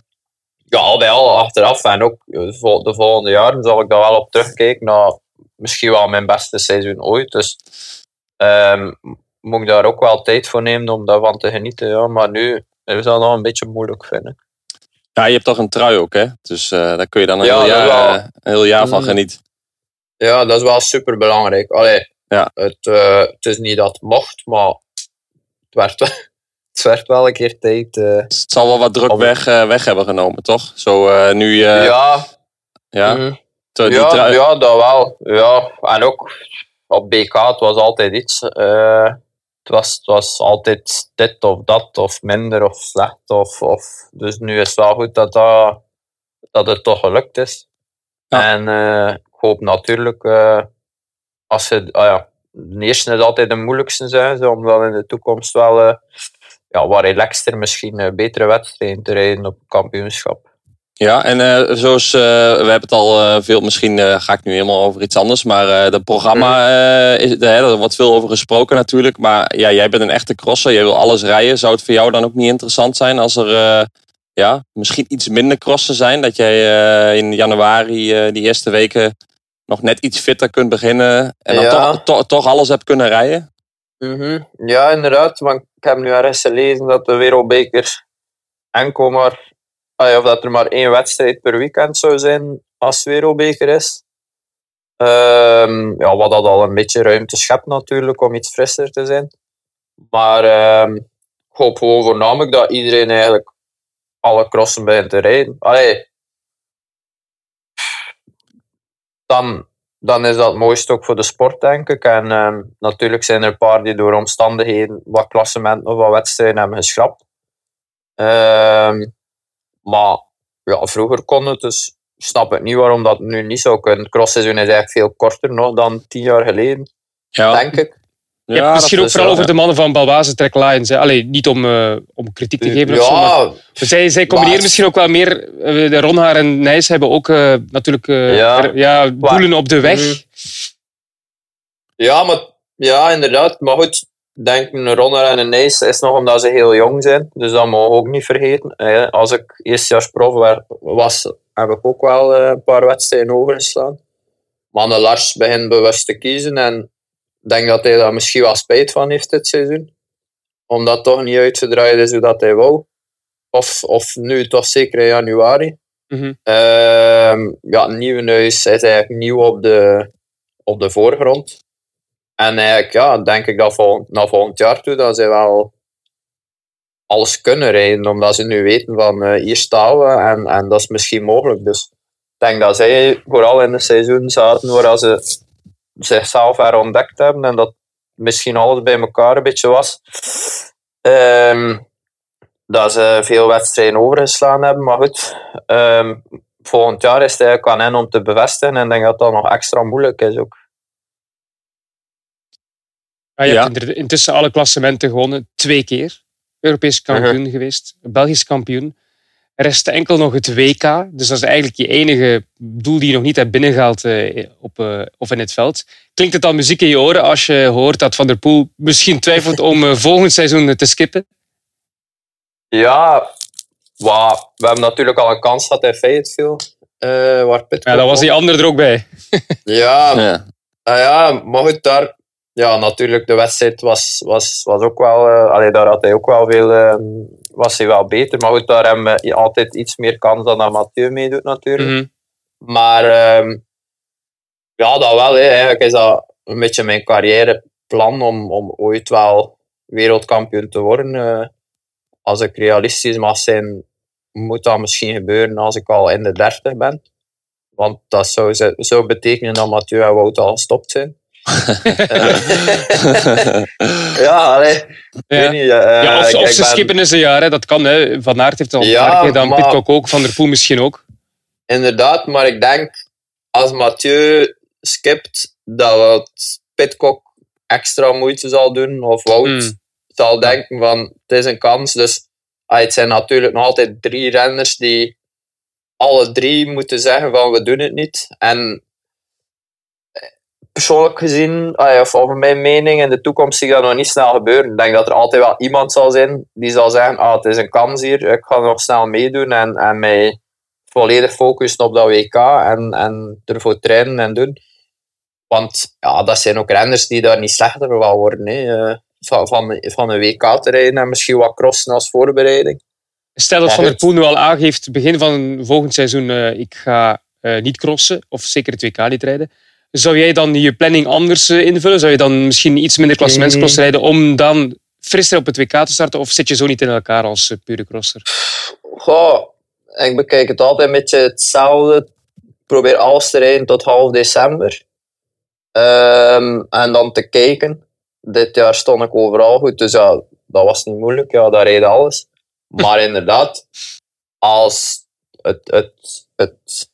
ja, al bij al achteraf en ook de vol- de volgende jaren zal ik daar wel op terugkijken naar misschien wel mijn beste seizoen ooit. Dus ehm, moet ik daar ook wel tijd voor nemen om daarvan te genieten. Ja. Maar nu is dat nog een beetje moeilijk vinden.
Ja, je hebt toch een trui ook, hè? Dus eh, daar kun je dan een,
Ja,
heel, jaar,
wel.
eh, een heel jaar van
Mm.
genieten.
Ja, dat is wel super belangrijk. Allee,
Ja.
het, eh, het is niet dat het mocht, maar het werd wel, *laughs* het werd wel een keer tijd.
het zal wel wat druk
Om-
weg, weg hebben genomen, toch? Zo nu...
ja,
ja, zo die
ja,
trui-
ja, dat wel. Ja. En ook op BK, het was altijd iets. Het, was, het was altijd dit of dat, of minder of slecht. Of, of, dus nu is het wel goed dat, dat, dat het toch gelukt is.
Ja.
En eh, ik hoop natuurlijk, eh, als je, ah ja, de eerste is altijd de moeilijkste zijn, om dan in de toekomst wel eh, ja, wat relaxter misschien eh, betere wedstrijden te rijden op het kampioenschap.
Ja, en eh, zoals eh, we hebben het al eh, veel, misschien ga ik nu helemaal over iets anders, maar dat programma, eh is, daar er wordt veel over gesproken natuurlijk. Maar ja, jij bent een echte crosser, jij wil alles rijden. Zou het voor jou dan ook niet interessant zijn als er ja, misschien iets minder crossen zijn? Dat jij in januari die eerste weken nog net iets fitter kunt beginnen en dan
Ja.
toch, toch, toch alles hebt kunnen rijden?
Mhm. Ja, inderdaad. Want ik heb nu ergens gelezen dat de Wereldbeker enkel maar... Of dat er maar één wedstrijd per weekend zou zijn als Wereldbeker is. Ehm, ja, wat dat al een beetje ruimte schept natuurlijk om iets frisser te zijn. Maar ehm, ik hoop gewoon voornamelijk dat iedereen eigenlijk alle crossen begint te rijden. Allee. Dan, dan is dat het mooiste ook voor de sport, denk ik. En ehm, natuurlijk zijn er een paar die door omstandigheden wat klassementen of wat wedstrijden hebben geschrapt. Ehm, maar ja, vroeger kon het, dus ik snap ik niet waarom dat nu niet zou kunnen. Het crossseizoen is eigenlijk veel korter nog dan tien jaar geleden,
Ja,
denk ik.
Je hebt
dat
misschien ook vooral
wel,
over de mannen van Balwaze Trek Lions. Allee, niet om, eh, om kritiek te geven of zo, maar
Ja,
zij, zij combineren
Maar-
misschien ook wel meer. eh, de Ronhaar en Nijs hebben ook eh, natuurlijk eh,
Ja.
er- ja, doelen op de weg.
Ja, maar, ja, inderdaad. Maar goed, denk een Ronner en een Nijs is nog omdat ze heel jong zijn. Dus dat mogen we ook niet vergeten. Als ik eerstejaars prof wa- was, heb ik ook wel eh, een paar wedstrijden overgeslaan. Maar de Lars begint bewust te kiezen. En ik denk dat hij daar misschien wel spijt van heeft dit seizoen. Omdat het toch niet uitgedraaid is hoe dat hij wou. Of, of nu toch zeker in januari. Ehm, ja, Nieuwenhuis is eigenlijk nieuw op de, op de voorgrond. En eigenlijk, ja, denk ik dat volgend, naar volgend jaar toe, dat ze wel alles kunnen rijden, omdat ze nu weten van eh, hier staan we en, en dat is misschien mogelijk. Dus ik denk dat zij vooral in een seizoen zaten waar ze zichzelf herontdekt hebben en dat misschien alles bij elkaar een beetje was. Ehm, dat ze veel wedstrijden overgeslaan hebben, maar goed. ehm, volgend jaar is het eigenlijk aan hen om te bevestigen en ik denk dat dat nog extra moeilijk is ook.
Ja, je
Ja.
hebt inderdaad intussen alle klassementen gewonnen. Twee keer. Europees kampioen geweest. Belgisch kampioen. Er rest enkel nog het WK. Dus dat is eigenlijk je enige doel die je nog niet hebt binnengehaald eh, op, eh, of in het veld. Klinkt het dan muziek in je oren als je hoort dat Van der Poel misschien twijfelt om eh, volgend seizoen te skippen?
Ja, wa- we hebben natuurlijk al een kans gehad in Fayetteville. eh waar Pitcock
Ja, dan was die ander er ook bij.
Ja,
Ja.
Ah ja, maar goed, daar... Ja, natuurlijk, de wedstrijd was, was, was ook wel... allee, daar had hij ook wel veel... eh, was hij wel beter. Maar goed, daar hebben we altijd iets meer kans dan dat Mathieu meedoet natuurlijk.
Mhm.
Maar ehm, ja, dat wel. Hè. Eigenlijk is dat een beetje mijn carrièreplan om, om ooit wel wereldkampioen te worden. Eh, als ik realistisch mag zijn, moet dat misschien gebeuren als ik al in de 30 ben. Want dat zou, zou betekenen dat Mathieu en Wout al gestopt zijn. Ja, *laughs*
Ja.
niet. eh,
ja, of, of ze
ben-
skippen eens een jaar, hè. dat kan. Hè. Van Aert heeft het al een
Ja,
gedaan,
maar-
Pitcock ook, Van der Poel misschien ook.
Inderdaad, maar ik denk als Mathieu skipt, dat Pitcock extra moeite zal doen. Of Wout
Hmm.
zal denken van het is een kans. Dus ah, het zijn natuurlijk nog altijd drie renners die alle drie moeten zeggen van we doen het niet. En persoonlijk gezien, ah, of over mijn mening, in de toekomst zie ik dat nog niet snel gebeuren. Ik denk dat er altijd wel iemand zal zijn die zal zeggen, ah, het is een kans hier, ik ga nog snel meedoen en, en mij volledig focussen op dat WK en, en ervoor trainen en doen. Want ja, dat zijn ook renners die daar niet slechter van worden. Hè. eh, Van, van, van een WK te rijden en misschien wat crossen als voorbereiding.
Stel dat Van der. Poel nu al aangeeft, begin van volgend seizoen, eh, ik ga eh, niet crossen, of zeker het WK niet rijden. Zou jij dan je planning anders eh, invullen? Zou je dan misschien iets minder klassementscross rijden om dan frisser op het WK te starten? Of zit je zo niet in elkaar als eh, pure crosser?
Goh, ik bekijk het altijd een beetje hetzelfde. Ik probeer alles te rijden tot half december. Ehm, en dan te kijken. Dit jaar stond ik overal goed, dus ja, dat was niet moeilijk. Ja, daar reed alles. Maar *laughs* inderdaad, als het, het, het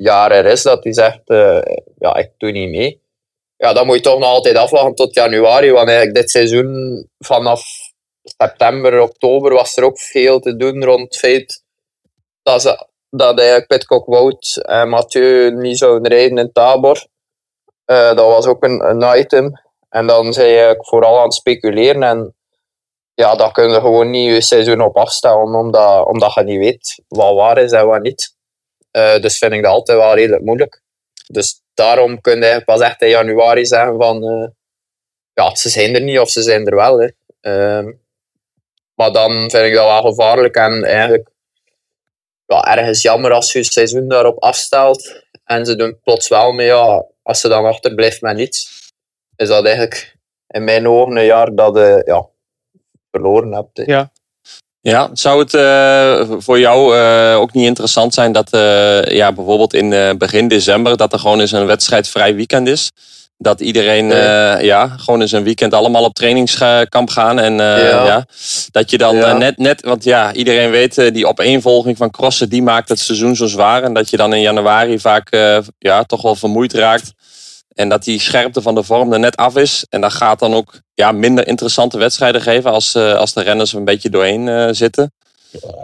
jaar er is dat hij zegt, eh, ja, ik doe niet mee. Ja, dan moet je toch nog altijd afwachten tot januari. Want eigenlijk dit seizoen, vanaf september, oktober, was er ook veel te doen rond het feit dat, ze, dat eigenlijk Pitcock Wout en Mathieu niet zouden rijden in Tabor. Eh, dat was ook een, een item. En dan zijn je vooral aan het speculeren. En ja, dat kun je gewoon niet je seizoen op afstellen, omdat, omdat je niet weet wat waar is en wat niet. Eh, dus vind ik dat altijd wel redelijk moeilijk. Dus daarom kun je pas echt in januari zeggen van... eh, ja, ze zijn er niet of ze zijn er wel. Hè. Ehm, maar dan vind ik dat wel gevaarlijk en eigenlijk ja, ergens jammer als je je seizoen daarop afstelt en ze doen plots wel mee, ja, als ze dan achterblijft met niets, is dat eigenlijk in mijn ogen een jaar dat je ja, verloren hebt.
Ja.
Ja, zou het eh, voor jou eh, ook niet interessant zijn dat eh, ja, bijvoorbeeld in begin december dat er gewoon eens een wedstrijdvrij weekend is? Dat iedereen
Nee.
ja, gewoon eens een weekend allemaal op trainingskamp gaan. En
Ja.
ja. dat je dan
Ja.
net, net, want ja, iedereen weet, die opeenvolging van crossen, die maakt het seizoen zo zwaar. En dat je dan in januari vaak ja, toch wel vermoeid raakt. En dat die scherpte van de vorm er net af is. En dat gaat dan ook ja, minder interessante wedstrijden geven als, eh, als de renners er een beetje doorheen eh, zitten.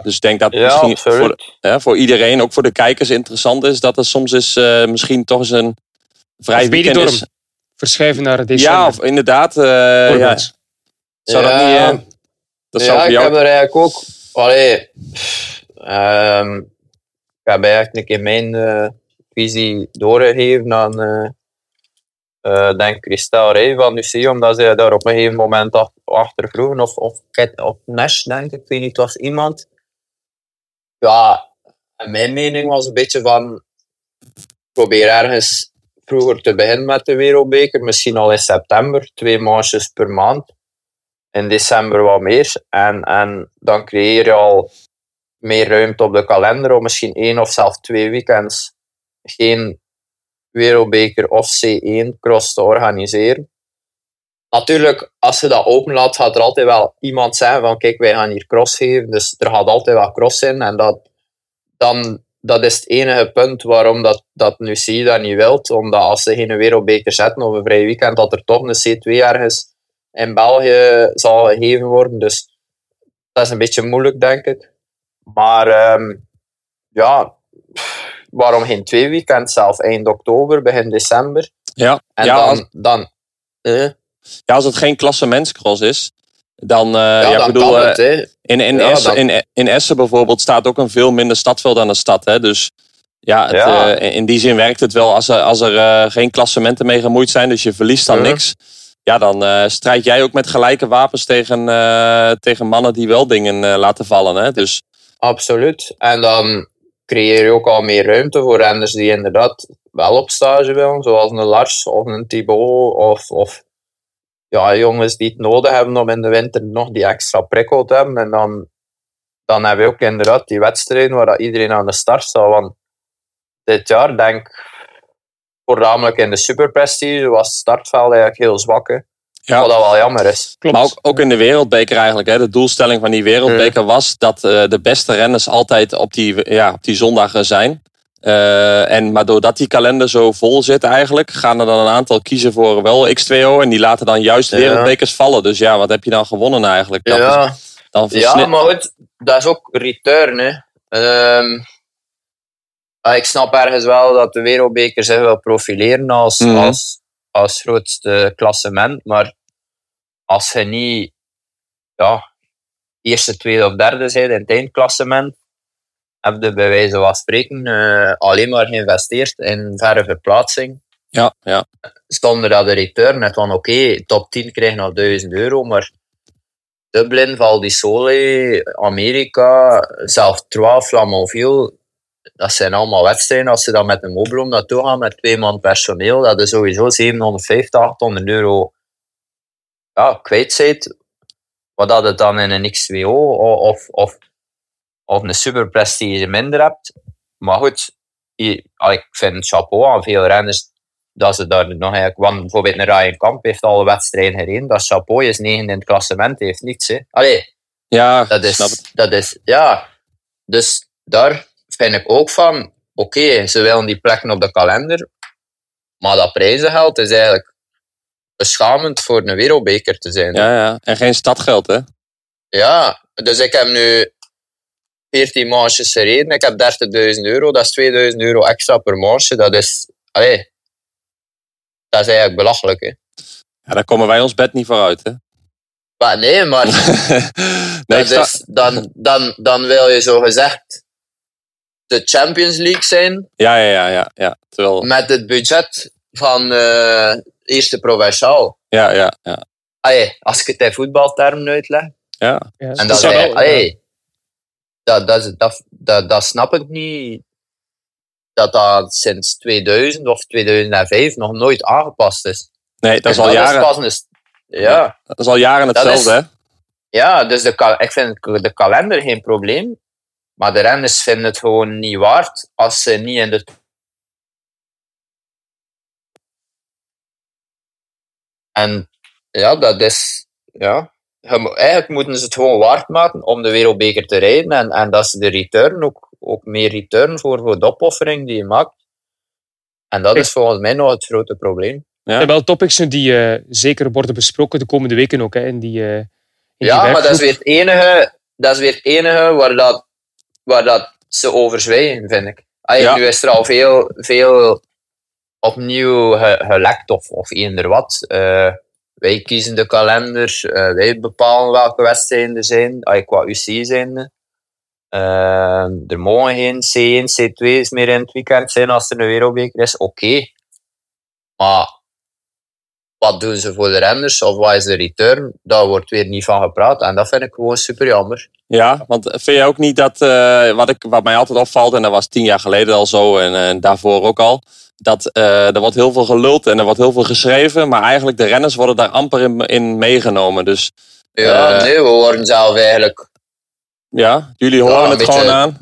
Dus ik denk dat
Ja,
misschien voor, hè, voor iedereen, ook voor de kijkers, interessant is dat er soms eens eh, misschien toch eens een vrij
Of
weekend is.
Verschuiven naar december.
Ja, of inderdaad. eh, ja. Zou dat niet... eh, dat zou
ik
jou...
heb er eigenlijk ook... Allee, ehm, ik heb eigenlijk een keer mijn visie doorgegeven aan denk Christel Rij van Lucie, omdat zij daar op een gegeven moment ach- achter vroegen. Of, of op Nash, denk ik. Ik weet niet, was iemand. Ja, mijn mening was een beetje van... Probeer ergens vroeger te beginnen met de Wereldbeker. Misschien al in september. Twee manches per maand in december wat meer. En, en dan creëer je al meer ruimte op de kalender om misschien één of zelfs twee weekends geen wereldbeker of C1 cross te organiseren. Natuurlijk, als je dat open laat, gaat er altijd wel iemand zijn van kijk, wij gaan hier cross geven. Dus er gaat altijd wel cross in. En dat, dan, dat is het enige punt waarom dat, dat nu zie dat niet wilt. Omdat als ze geen wereldbeker zetten of een vrij weekend, dat er toch een C2 ergens in België zal gegeven worden. Dus dat is een beetje moeilijk, denk ik. Maar ehm, ja, waarom geen twee weekends zelf? Eind oktober, begin december.
Ja,
En
ja,
dan...
als,
dan eh,
ja, als het geen klassementscross is, dan... eh
ja,
ja, ik
dan
bedoel,
kan
eh,
het. Hè.
In, in,
Ja,
Essen,
dan-
in, in Essen bijvoorbeeld staat ook een veel minder stadveld aan de stad. Hè? Dus ja, het,
Ja.
eh, in die zin werkt het wel als er, als er geen klassementen mee gemoeid zijn. Dus je verliest dan niks. Ja, dan strijd jij ook met gelijke wapens tegen, tegen mannen die wel dingen laten vallen. Hè? Dus
Absoluut. En dan creëer je ook al meer ruimte voor renners die inderdaad wel op stage willen, zoals een Lars of een Thibaut of, of ja, jongens die het nodig hebben om in de winter nog die extra prikkel te hebben. En dan, dan heb je ook inderdaad die wedstrijden waar dat iedereen aan de start staat. Want dit jaar denk voornamelijk in de superprestige was het startveld eigenlijk heel zwak.
Ja.
Wat dat wel jammer is.
Klopt.
Maar ook, ook in de wereldbeker eigenlijk. Hè. De doelstelling van die wereldbeker was dat eh, de beste renners altijd op die, ja, op die zondag eh, zijn. Eh, en, maar doordat die kalender zo vol zit eigenlijk, gaan er dan een aantal kiezen voor wel X2O. En die laten dan juist
Ja.
wereldbekers vallen. Dus ja, wat heb je dan gewonnen eigenlijk? Dat
ja.
is- dan
Ja, maar goed, dat is ook return. Hè. Ehm, ah, ik snap ergens wel dat de wereldbeker zich wil profileren als,
Mhm.
als, als grootste klassement. Maar als je niet ja, eerste, tweede of derde bent in het eindklassement, heb je bij wijze van spreken eh, alleen maar geïnvesteerd in verre verplaatsing.
ja, ja.
Zonder dat de return net van oké, top 10 krijg je nog 1000 euro, maar Dublin, Val di Sole, Amerika, zelfs Trois, Flamanville, dat zijn allemaal wedstrijden. Als ze dan met een mobiloom naartoe gaan met twee man personeel, dat is sowieso 750, 800 euro ja, kwijt zijt. Wat dat het dan in een X2O of, of, of een superprestige minder hebt. Maar goed, ah, ik vind chapeau aan veel renners dat ze daar nog eigenlijk... Want bijvoorbeeld een Ryan Kamp heeft alle wedstrijden gereden. Dat chapeau, is negen in het klassement, heeft niets. Hè. Allee,
ja
dat is,
snap het.
dat is, ja. Dus daar vind ik ook van, oké, ze willen die plekken op de kalender, maar dat prijzengeld is eigenlijk beschamend voor een wereldbeker te zijn.
Ja, ja. En geen stadgeld, hè?
Ja, dus ik heb nu 14 manches gereden, ik heb 30.000 euro, dat is 2000 euro extra per manche, dat is, allee, dat is eigenlijk belachelijk, hè.
Ja, daar komen wij ons bed niet voor uit, hè?
Maar nee, maar *laughs*
nee,
dat is, dan, dan, dan wil je zo gezegd de Champions League zijn,
ja, ja, ja, ja, ja. Terwijl,
met het budget van eh eerste provinciaal.
ja, ja, ja.
Allee, als ik het in voetbaltermen uitleg.
ja.
Ja,
En dat,
zou
is,
wel-
allee, dat, dat, is- dat, dat, dat snap ik niet. Dat dat sinds 2000 of 2005 nog nooit aangepast is.
Nee, dat is
En
al jaren,
pas een- ja,
dat is al jaren hetzelfde,
is-
hè?
ja, dus de, ik vind de kalender geen probleem. Maar de renners vinden het gewoon niet waard als ze niet in de En ja, dat is. Ja, eigenlijk moeten ze het gewoon waard maken om de wereldbeker te rijden. En, en dat ze de return ook, ook meer return voor, voor de opoffering die je maakt. En dat is volgens mij nog het grote probleem.
Ja.
Er zijn wel topics die eh, zeker worden besproken de komende weken ook. Hè, in die, eh, in die
Ja, maar dat is weer het enige, dat is weer het enige waar, dat, waar dat ze over zwijgen, vind ik. Allee,
Ja.
Nu is er al veel, veel opnieuw ge- gelekt of, of eender wat. Eh, wij kiezen de kalender, eh, wij bepalen welke wedstrijden er zijn, allee, qua UC zijn. Eh, er mogen geen C1, C2's meer in het weekend zijn als er een wereldbeker is. Oké. Maar wat doen ze voor de renners of wat is de return? Daar wordt weer niet van gepraat en dat vind ik gewoon super jammer.
Ja, want vind jij ook niet dat, eh, wat, ik, wat mij altijd opvalt, en dat was tien jaar geleden al zo en eh, daarvoor ook al, dat eh, er wordt heel veel geluld en er wordt heel veel geschreven, maar eigenlijk de renners worden daar amper in, in meegenomen. Dus
Ja,
Eh,
nee, we worden zelf eigenlijk
ja, jullie horen
Ja,
het gewoon aan.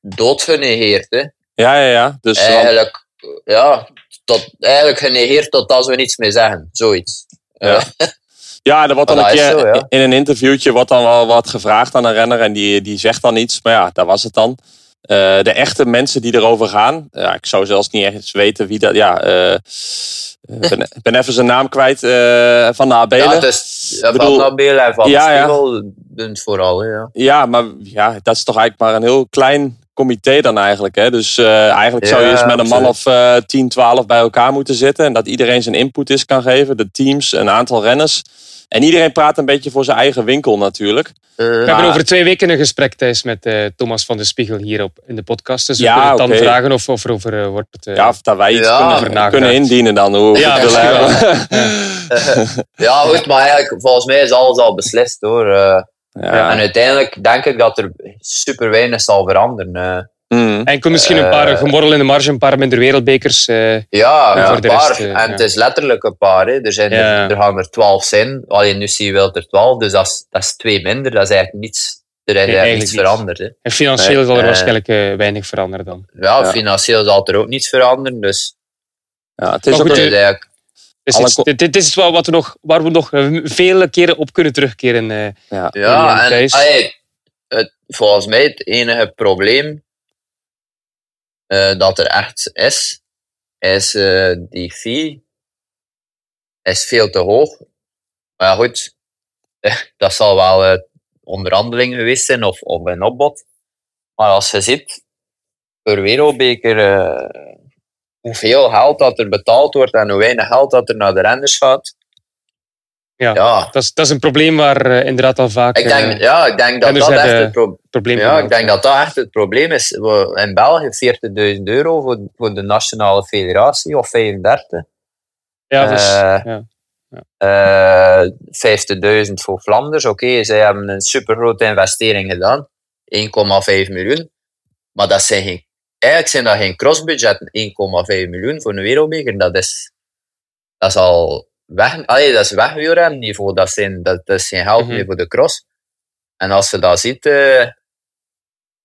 doodgenegeerd. Hè.
Ja, ja, ja. Dus
Eigenlijk, ja, tot, eigenlijk genegeerd tot als we niets meer zeggen. Zoiets.
Ja.
Eh, *laughs*
Ja, er wordt dan een keer
zo, ja.
in een interviewtje wordt dan wel wat gevraagd aan een renner en die, die zegt dan iets. Maar ja, dat was het dan. Eh, de echte mensen die erover gaan, ja, ik zou zelfs niet echt weten wie dat. Ja, eh, ik ben, even zijn naam kwijt van de
ja,
Abelen.
is ja,
bedoel-
van Nabeel en van
Ja, ja.
Spiegel het vooral. Ja.
Ja, maar ja, dat is toch eigenlijk maar een heel klein comité dan eigenlijk. Hè? Dus eh, eigenlijk zou je
Ja,
eens met een man of eh 10, 12 bij elkaar moeten zitten. En dat iedereen zijn input is kan geven. De teams, een aantal renners. En iedereen praat een beetje voor zijn eigen winkel natuurlijk.
Eh,
We hebben over twee weken een gesprek thuis met eh, Thomas van de Spiegel hier op, in de podcast. Dus we
Ja,
kunnen dan vragen of, of er over wordt.
Ja, of dat wij iets
Ja,
kunnen,
over nagedacht.
kunnen indienen dan. Hoe we
Ja, *laughs*
ja, goed, maar eigenlijk, volgens mij is alles al beslist hoor. Eh,
Ja.
En uiteindelijk denk ik dat er super weinig zal veranderen. eh.
Mm.
Enkel misschien een paar
Eh,
gemorrel in de marge, een paar minder wereldbekers. eh,
Ja,
Ja,
een
voor de
paar.
rest, eh,
en
ja.
het is letterlijk een paar. Hè. Er, zijn er,
Ja.
er gaan er twaalf zijn. Alleen nu zie je wel er twaalf, dus dat is, dat is twee minder. Dat is eigenlijk niets, er is eigenlijk
eigenlijk
niets
niet.
veranderd. Hè.
en financieel
Nee,
zal er
eh,
waarschijnlijk eh, weinig veranderen dan.
Ja,
Ja.
financieel zal er ook niets veranderen. Dus
Ja, het is
Maar
ook
goed,
een-
eigenlijk,
Dus
Alle
dit,
ko-
dit, dit is wel wat we nog, waar we nog eh, vele keren op kunnen terugkeren. eh.
ja.
En allee, het, volgens mij het enige probleem eh, dat er echt is, is eh, die fee is veel te hoog. Maar ja, goed, dat zal wel onderhandeling geweest zijn of, of een opbod. Maar als je ziet, per wereldbeker, eh, hoeveel geld dat er betaald wordt en hoe weinig geld dat er naar de renners gaat.
Ja.
ja
Dat, is, dat is een probleem waar eh, inderdaad al vaak
ik denk,
eh,
ja, ik denk dat dat echt
hebben
het probleem
probleem
Ja, ik denk dat dat echt het probleem is. In België 40.000 euro voor, voor de nationale federatie, of 35.
Ja, dus,
Eh,
ja.
Eh 50.000 voor Vlaanders. Oké, zij hebben een supergrote investering gedaan. 1,5 miljoen. Maar dat zijn geen, eigenlijk zijn dat geen crossbudgetten. 1,5 miljoen voor een wereldbeker. Dat is, dat is al weg, allee, dat is wegwielremniveau. Dat, zijn, dat, dat is geen geld
Mhm.
meer voor de cross. En als je dat ziet, je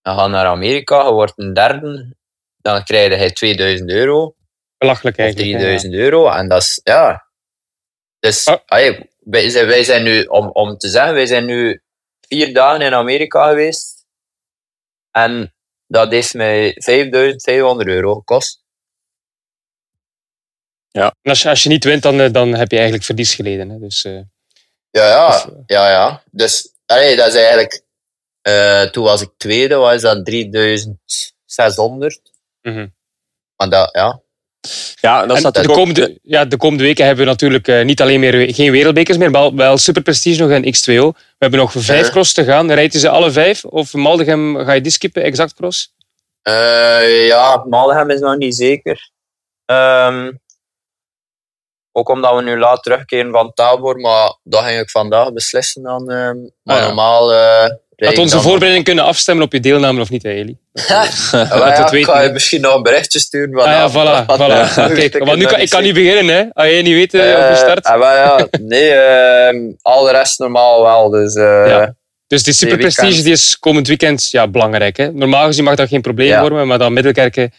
gaat naar Amerika, je wordt een derde, dan krijg je 2000 euro
belachelijk
of
eigenlijk. hè,
3000 euro. En dat is, ja. Dus,
Ah.
allee, wij, zijn, wij zijn nu, om, om te zeggen, wij zijn nu vier dagen in Amerika geweest. En dat heeft mij 5500 euro gekost.
Ja. En als je, als je niet wint, dan, eh, dan heb je eigenlijk verlies geleden. Hè. Dus, eh,
Ja, ja,
Of, eh,
ja, ja. Dus, allee, dat is eigenlijk, toen was ik tweede, was dat 3600.
mhm.
Maar dat, ja.
Ja, dat
de
ook...
komende, ja, de komende weken hebben we natuurlijk eh, niet alleen meer geen wereldbekers meer, maar wel, wel Super Prestige nog en X2O. We hebben nog vijf
Ja.
cross te gaan. Rijdt je ze alle vijf? Of Maldegem ga je die skippen, exact cross?
Eh, ja, Maldegem is nog niet zeker. Ehm, ook omdat we nu laat terugkeren van Tabor, maar dat ging ik vandaag beslissen dan. ehm, maar
Ah, ja.
normaal. Ik
onze voorbereiding kunnen afstemmen op je deelname of niet, Eli? *laughs*
Ja, maar
dat
ja,
het
ik ga je misschien nog een berichtje sturen.
Ah ja, voilà. *laughs* voilà.
want- *laughs*
Kijk,
ik
want nu kan, ik
niet
kan niet beginnen, hè? Als jij niet weet eh, op je
Eh,
start.
ah, maar ja, nee, ehm, al de rest normaal wel. Dus, eh,
Ja. Dus die Super
die
is komend weekend ja, belangrijk. Hè? Normaal gezien mag dat geen probleem
Ja.
vormen, maar dan Middelkerken,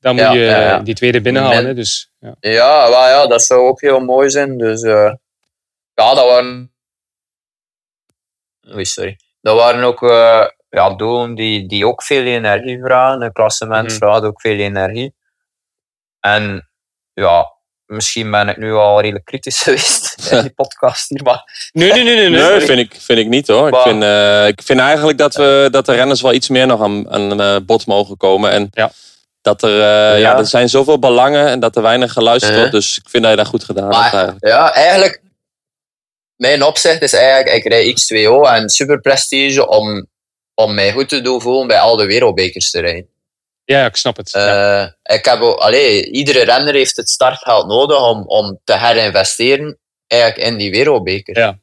dan moet je die tweede binnenhalen. Hè? Dus, ja.
Ja, wel, ja, dat zou ook heel mooi zijn. Dus ja, dat waren. Oei, sorry. Dat waren ook eh, ja, doelen die, die ook veel energie vragen. Een klassement
Mhm.
vraagt ook veel energie. En ja, misschien ben ik nu al redelijk kritisch *laughs* geweest in die podcast hier. Maar
Nee, nee, nee. nee, nee.
Nee, vind ik, vind ik niet hoor. Ik vind, eh, ik vind eigenlijk dat, we, dat de renners wel iets meer nog aan, aan eh, bod mogen komen. En
Ja.
dat er, eh, ja. er zijn zoveel belangen en dat er weinig geluisterd
Uh-huh.
wordt. Dus ik vind dat je dat goed gedaan hebt
ja, eigenlijk, mijn opzicht is eigenlijk, ik rijd X2O en Super Prestige om, om mij goed te doen voelen bij al de wereldbekers te rijden.
Ja, ik snap het. Ja.
Eh, ik heb allee, iedere renner heeft het startgeld nodig om, om te herinvesteren eigenlijk in die wereldbeker.
Ja.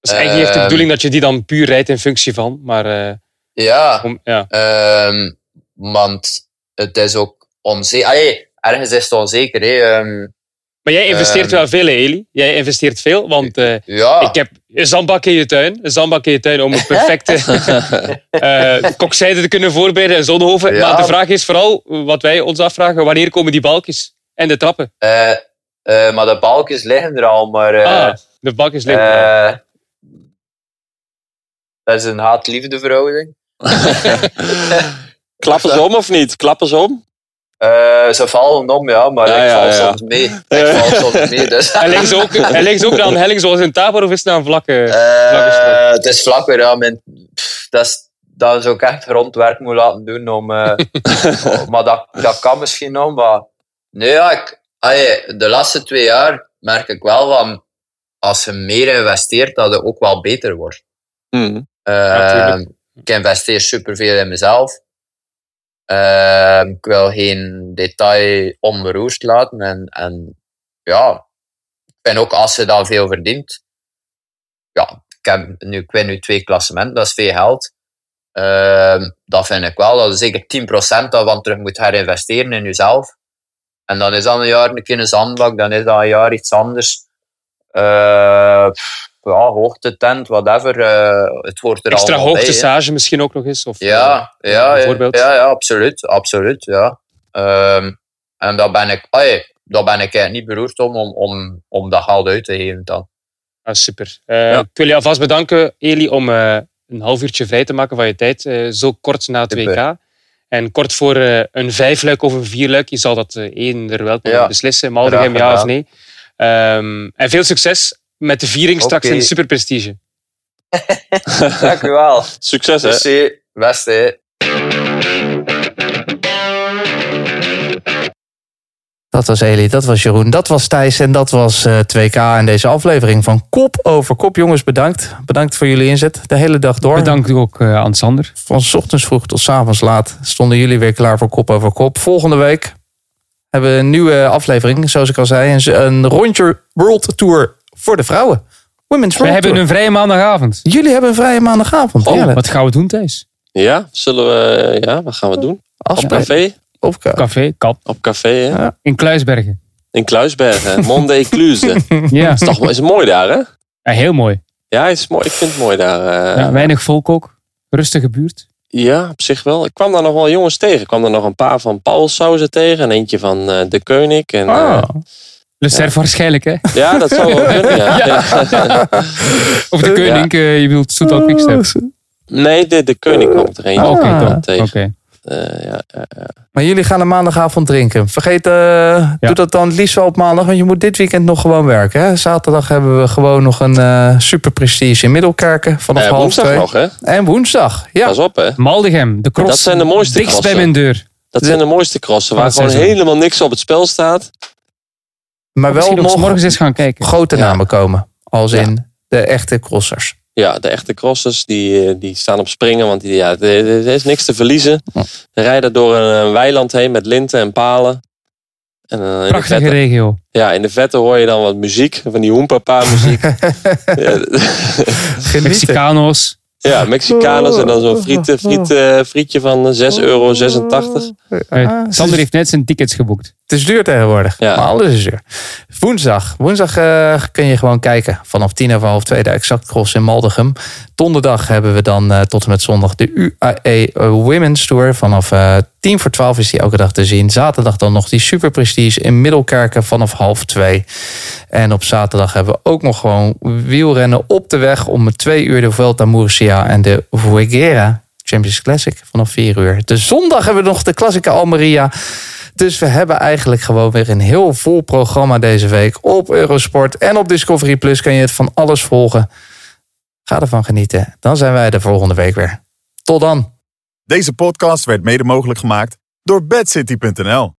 Dus eigenlijk heeft de
ehm,
bedoeling dat je die dan puur rijdt in functie van. Maar eh,
Ja,
om, ja.
ehm, want het is ook onzeker. Allee, ergens is het onzeker. Hè. ehm,
Maar jij investeert
Ehm,
wel veel, Eli. Jij investeert veel, want eh,
ja,
ik heb een zandbak in je tuin. Een zandbak in je tuin om een *laughs* perfecte eh kokzijde te kunnen voorbereiden en zonhoven.
Ja.
Maar de vraag is vooral, wat wij ons afvragen, wanneer komen die balkjes en de trappen?
eh, eh, maar de balkjes liggen er al, maar... eh,
ah, de balkjes liggen er al.
Dat is een haat-liefde verhouding. *laughs* *laughs*
Klappen ze om of niet? Klappen ze om?
Eh, ze vallen om, ja, maar
Ja,
ik
ja,
val
ja.
soms mee. Ik val soms *laughs* mee, dus...
En ze ook, en ze ook naar een helling zoals in Tabor of is het naar een vlakke...
Eh,
vlakke
het is vlakker, ja. Mijn, pff, dat, is, dat is ook echt grondwerk moet laten doen. Om, eh, *laughs* oh, maar dat, dat kan misschien nog. Maar nee, ja, ik, allee, de laatste twee jaar merk ik wel van als je meer investeert, dat het ook wel beter wordt.
Mhm.
Eh,
tuurlijk.
ik investeer superveel in mezelf. Eh, ik wil geen detail onberoerd laten. En, en ja, ik vind ook als je dan veel verdient. Ja, ik, heb nu, ik win nu twee klassementen, dat is veel geld. Eh, dat vind ik wel, dat je zeker 10% daarvan terug moet herinvesteren in jezelf. En dan is dat een jaar een keer een zandbak, dan is dat een jaar iets anders. Pff, ja, hoogtetent, whatever. eh, het hoort er
Extra
allemaal bij, hè.
hoogtestage misschien ook nog eens? Of,
Ja,
eh,
ja, ja,
bijvoorbeeld.
ja, ja, absoluut, absoluut, ja. Ehm, en dat ben ik, daar ben ik niet beroerd om, om, om, om dat geld uit te geven dan.
Ah, super. Eh, Ik wil je alvast bedanken, Eli, om een half uurtje vrij te maken van je tijd. zo kort na het
Super.
WK. En kort voor een vijfluik of een vierluik. Je zal dat één er wel kunnen
Ja.
beslissen. Maldegem,
Graag
ja of nee. Ehm, en veel succes met de viering straks in de Superprestige. *laughs*
Dank u wel.
Succes hè.
Merci. Beste. hè.
Dat was Eli, dat was Jeroen, dat was Thijs en dat was eh 2K in deze aflevering van Kop over Kop. Jongens, bedankt. Bedankt voor jullie inzet. De hele dag door.
Bedankt ook eh, aan Sander.
Van 's ochtends vroeg tot 's avonds laat stonden jullie weer klaar voor Kop over Kop. Volgende week hebben we een nieuwe aflevering, zoals ik al zei. Een, een rondje World Tour voor de vrouwen. Women's
We hebben een vrije maandagavond.
Jullie hebben een vrije maandagavond.
Oh, wat gaan we doen, Thijs?
Ja, zullen we, ja, wat gaan we doen? Op café?
Op ka-
Café, kap.
Op café, hè?
In Kluisbergen.
In Kluisbergen. Monde Cluse. *laughs*
Ja.
is toch is mooi daar, hè?
Ja, heel mooi.
Ja, is mooi. ik vind het mooi daar. eh.
Ja, weinig volk ook. Rustige buurt.
Ja, op zich wel. Ik kwam daar nog wel jongens tegen. Ik kwam daar nog een paar van Paul Sauzen tegen. En eentje van eh, De Koning. En, eh,
Ah.
Le Cerf waarschijnlijk, hè?
ja, dat zou wel kunnen, ja. *laughs* *laughs*
Of de Koning, eh, je bedoelt Soetal Quickstep.
Nee, De, de Koning kwam er eentje
Ah, Oké,
Ah.
dan.
tegen.
Oké.
Eh, ja, ja.
Maar jullie gaan een maandagavond drinken. Vergeet, eh, doe dat dan liefst wel op maandag, want je moet dit weekend nog gewoon werken. Hè? Zaterdag hebben we gewoon nog een eh super prestige in Middelkerken vanaf
Eh,
half
woensdag
twee.
nog, hè?
En woensdag, ja.
Pas op, hè?
Maldegem, de cross.
Dat zijn de mooiste
Dichtst bij
crossen.
mijn deur.
Dat zijn de mooiste crossen. Waar
het
gewoon helemaal niks op het spel staat.
Maar wel nog
morgens eens gaan kijken.
grote
Ja.
namen komen. Als
Ja.
in de echte crossers.
Ja, de echte crossers die, eh, die staan op springen. Want die, ja, er, is niks te verliezen. Ze rijden door een, weiland heen met linten en palen. En, eh, in, de
Prachtige
vette,
regio.
ja, in de vette hoor je dan wat muziek. Van die hoempapa muziek. *laughs* *laughs* *laughs*
Mexicano's.
ja, Mexicanos en dan zo'n friet, friet, eh, frietje van 6,86 euro.
Ah,
Sander heeft net zijn tickets geboekt.
Het is duur tegenwoordig.
Ja.
Maar alles is duur. Woensdag. Woensdag eh, kun je gewoon kijken. Vanaf tien over half twee de exact cross in Maldegem. Donderdag hebben we dan eh, tot en met zondag de UAE Women's Tour. Vanaf eh, tien voor twaalf is die elke dag te zien. Zaterdag dan nog die Super Prestige in Middelkerken vanaf half twee. En op zaterdag hebben we ook nog gewoon wielrennen op de weg. Om twee uur de Vuelta Murcia en de Vuelta Champions Classic vanaf vier uur. De zondag hebben we nog de Classica Almeria. Dus we hebben eigenlijk gewoon weer een heel vol programma deze week. Op Eurosport en op Discovery Plus kan je het van alles volgen. Ga ervan genieten. Dan zijn wij de volgende week weer. Tot dan.
Deze podcast werd mede mogelijk gemaakt door bedcity.nl.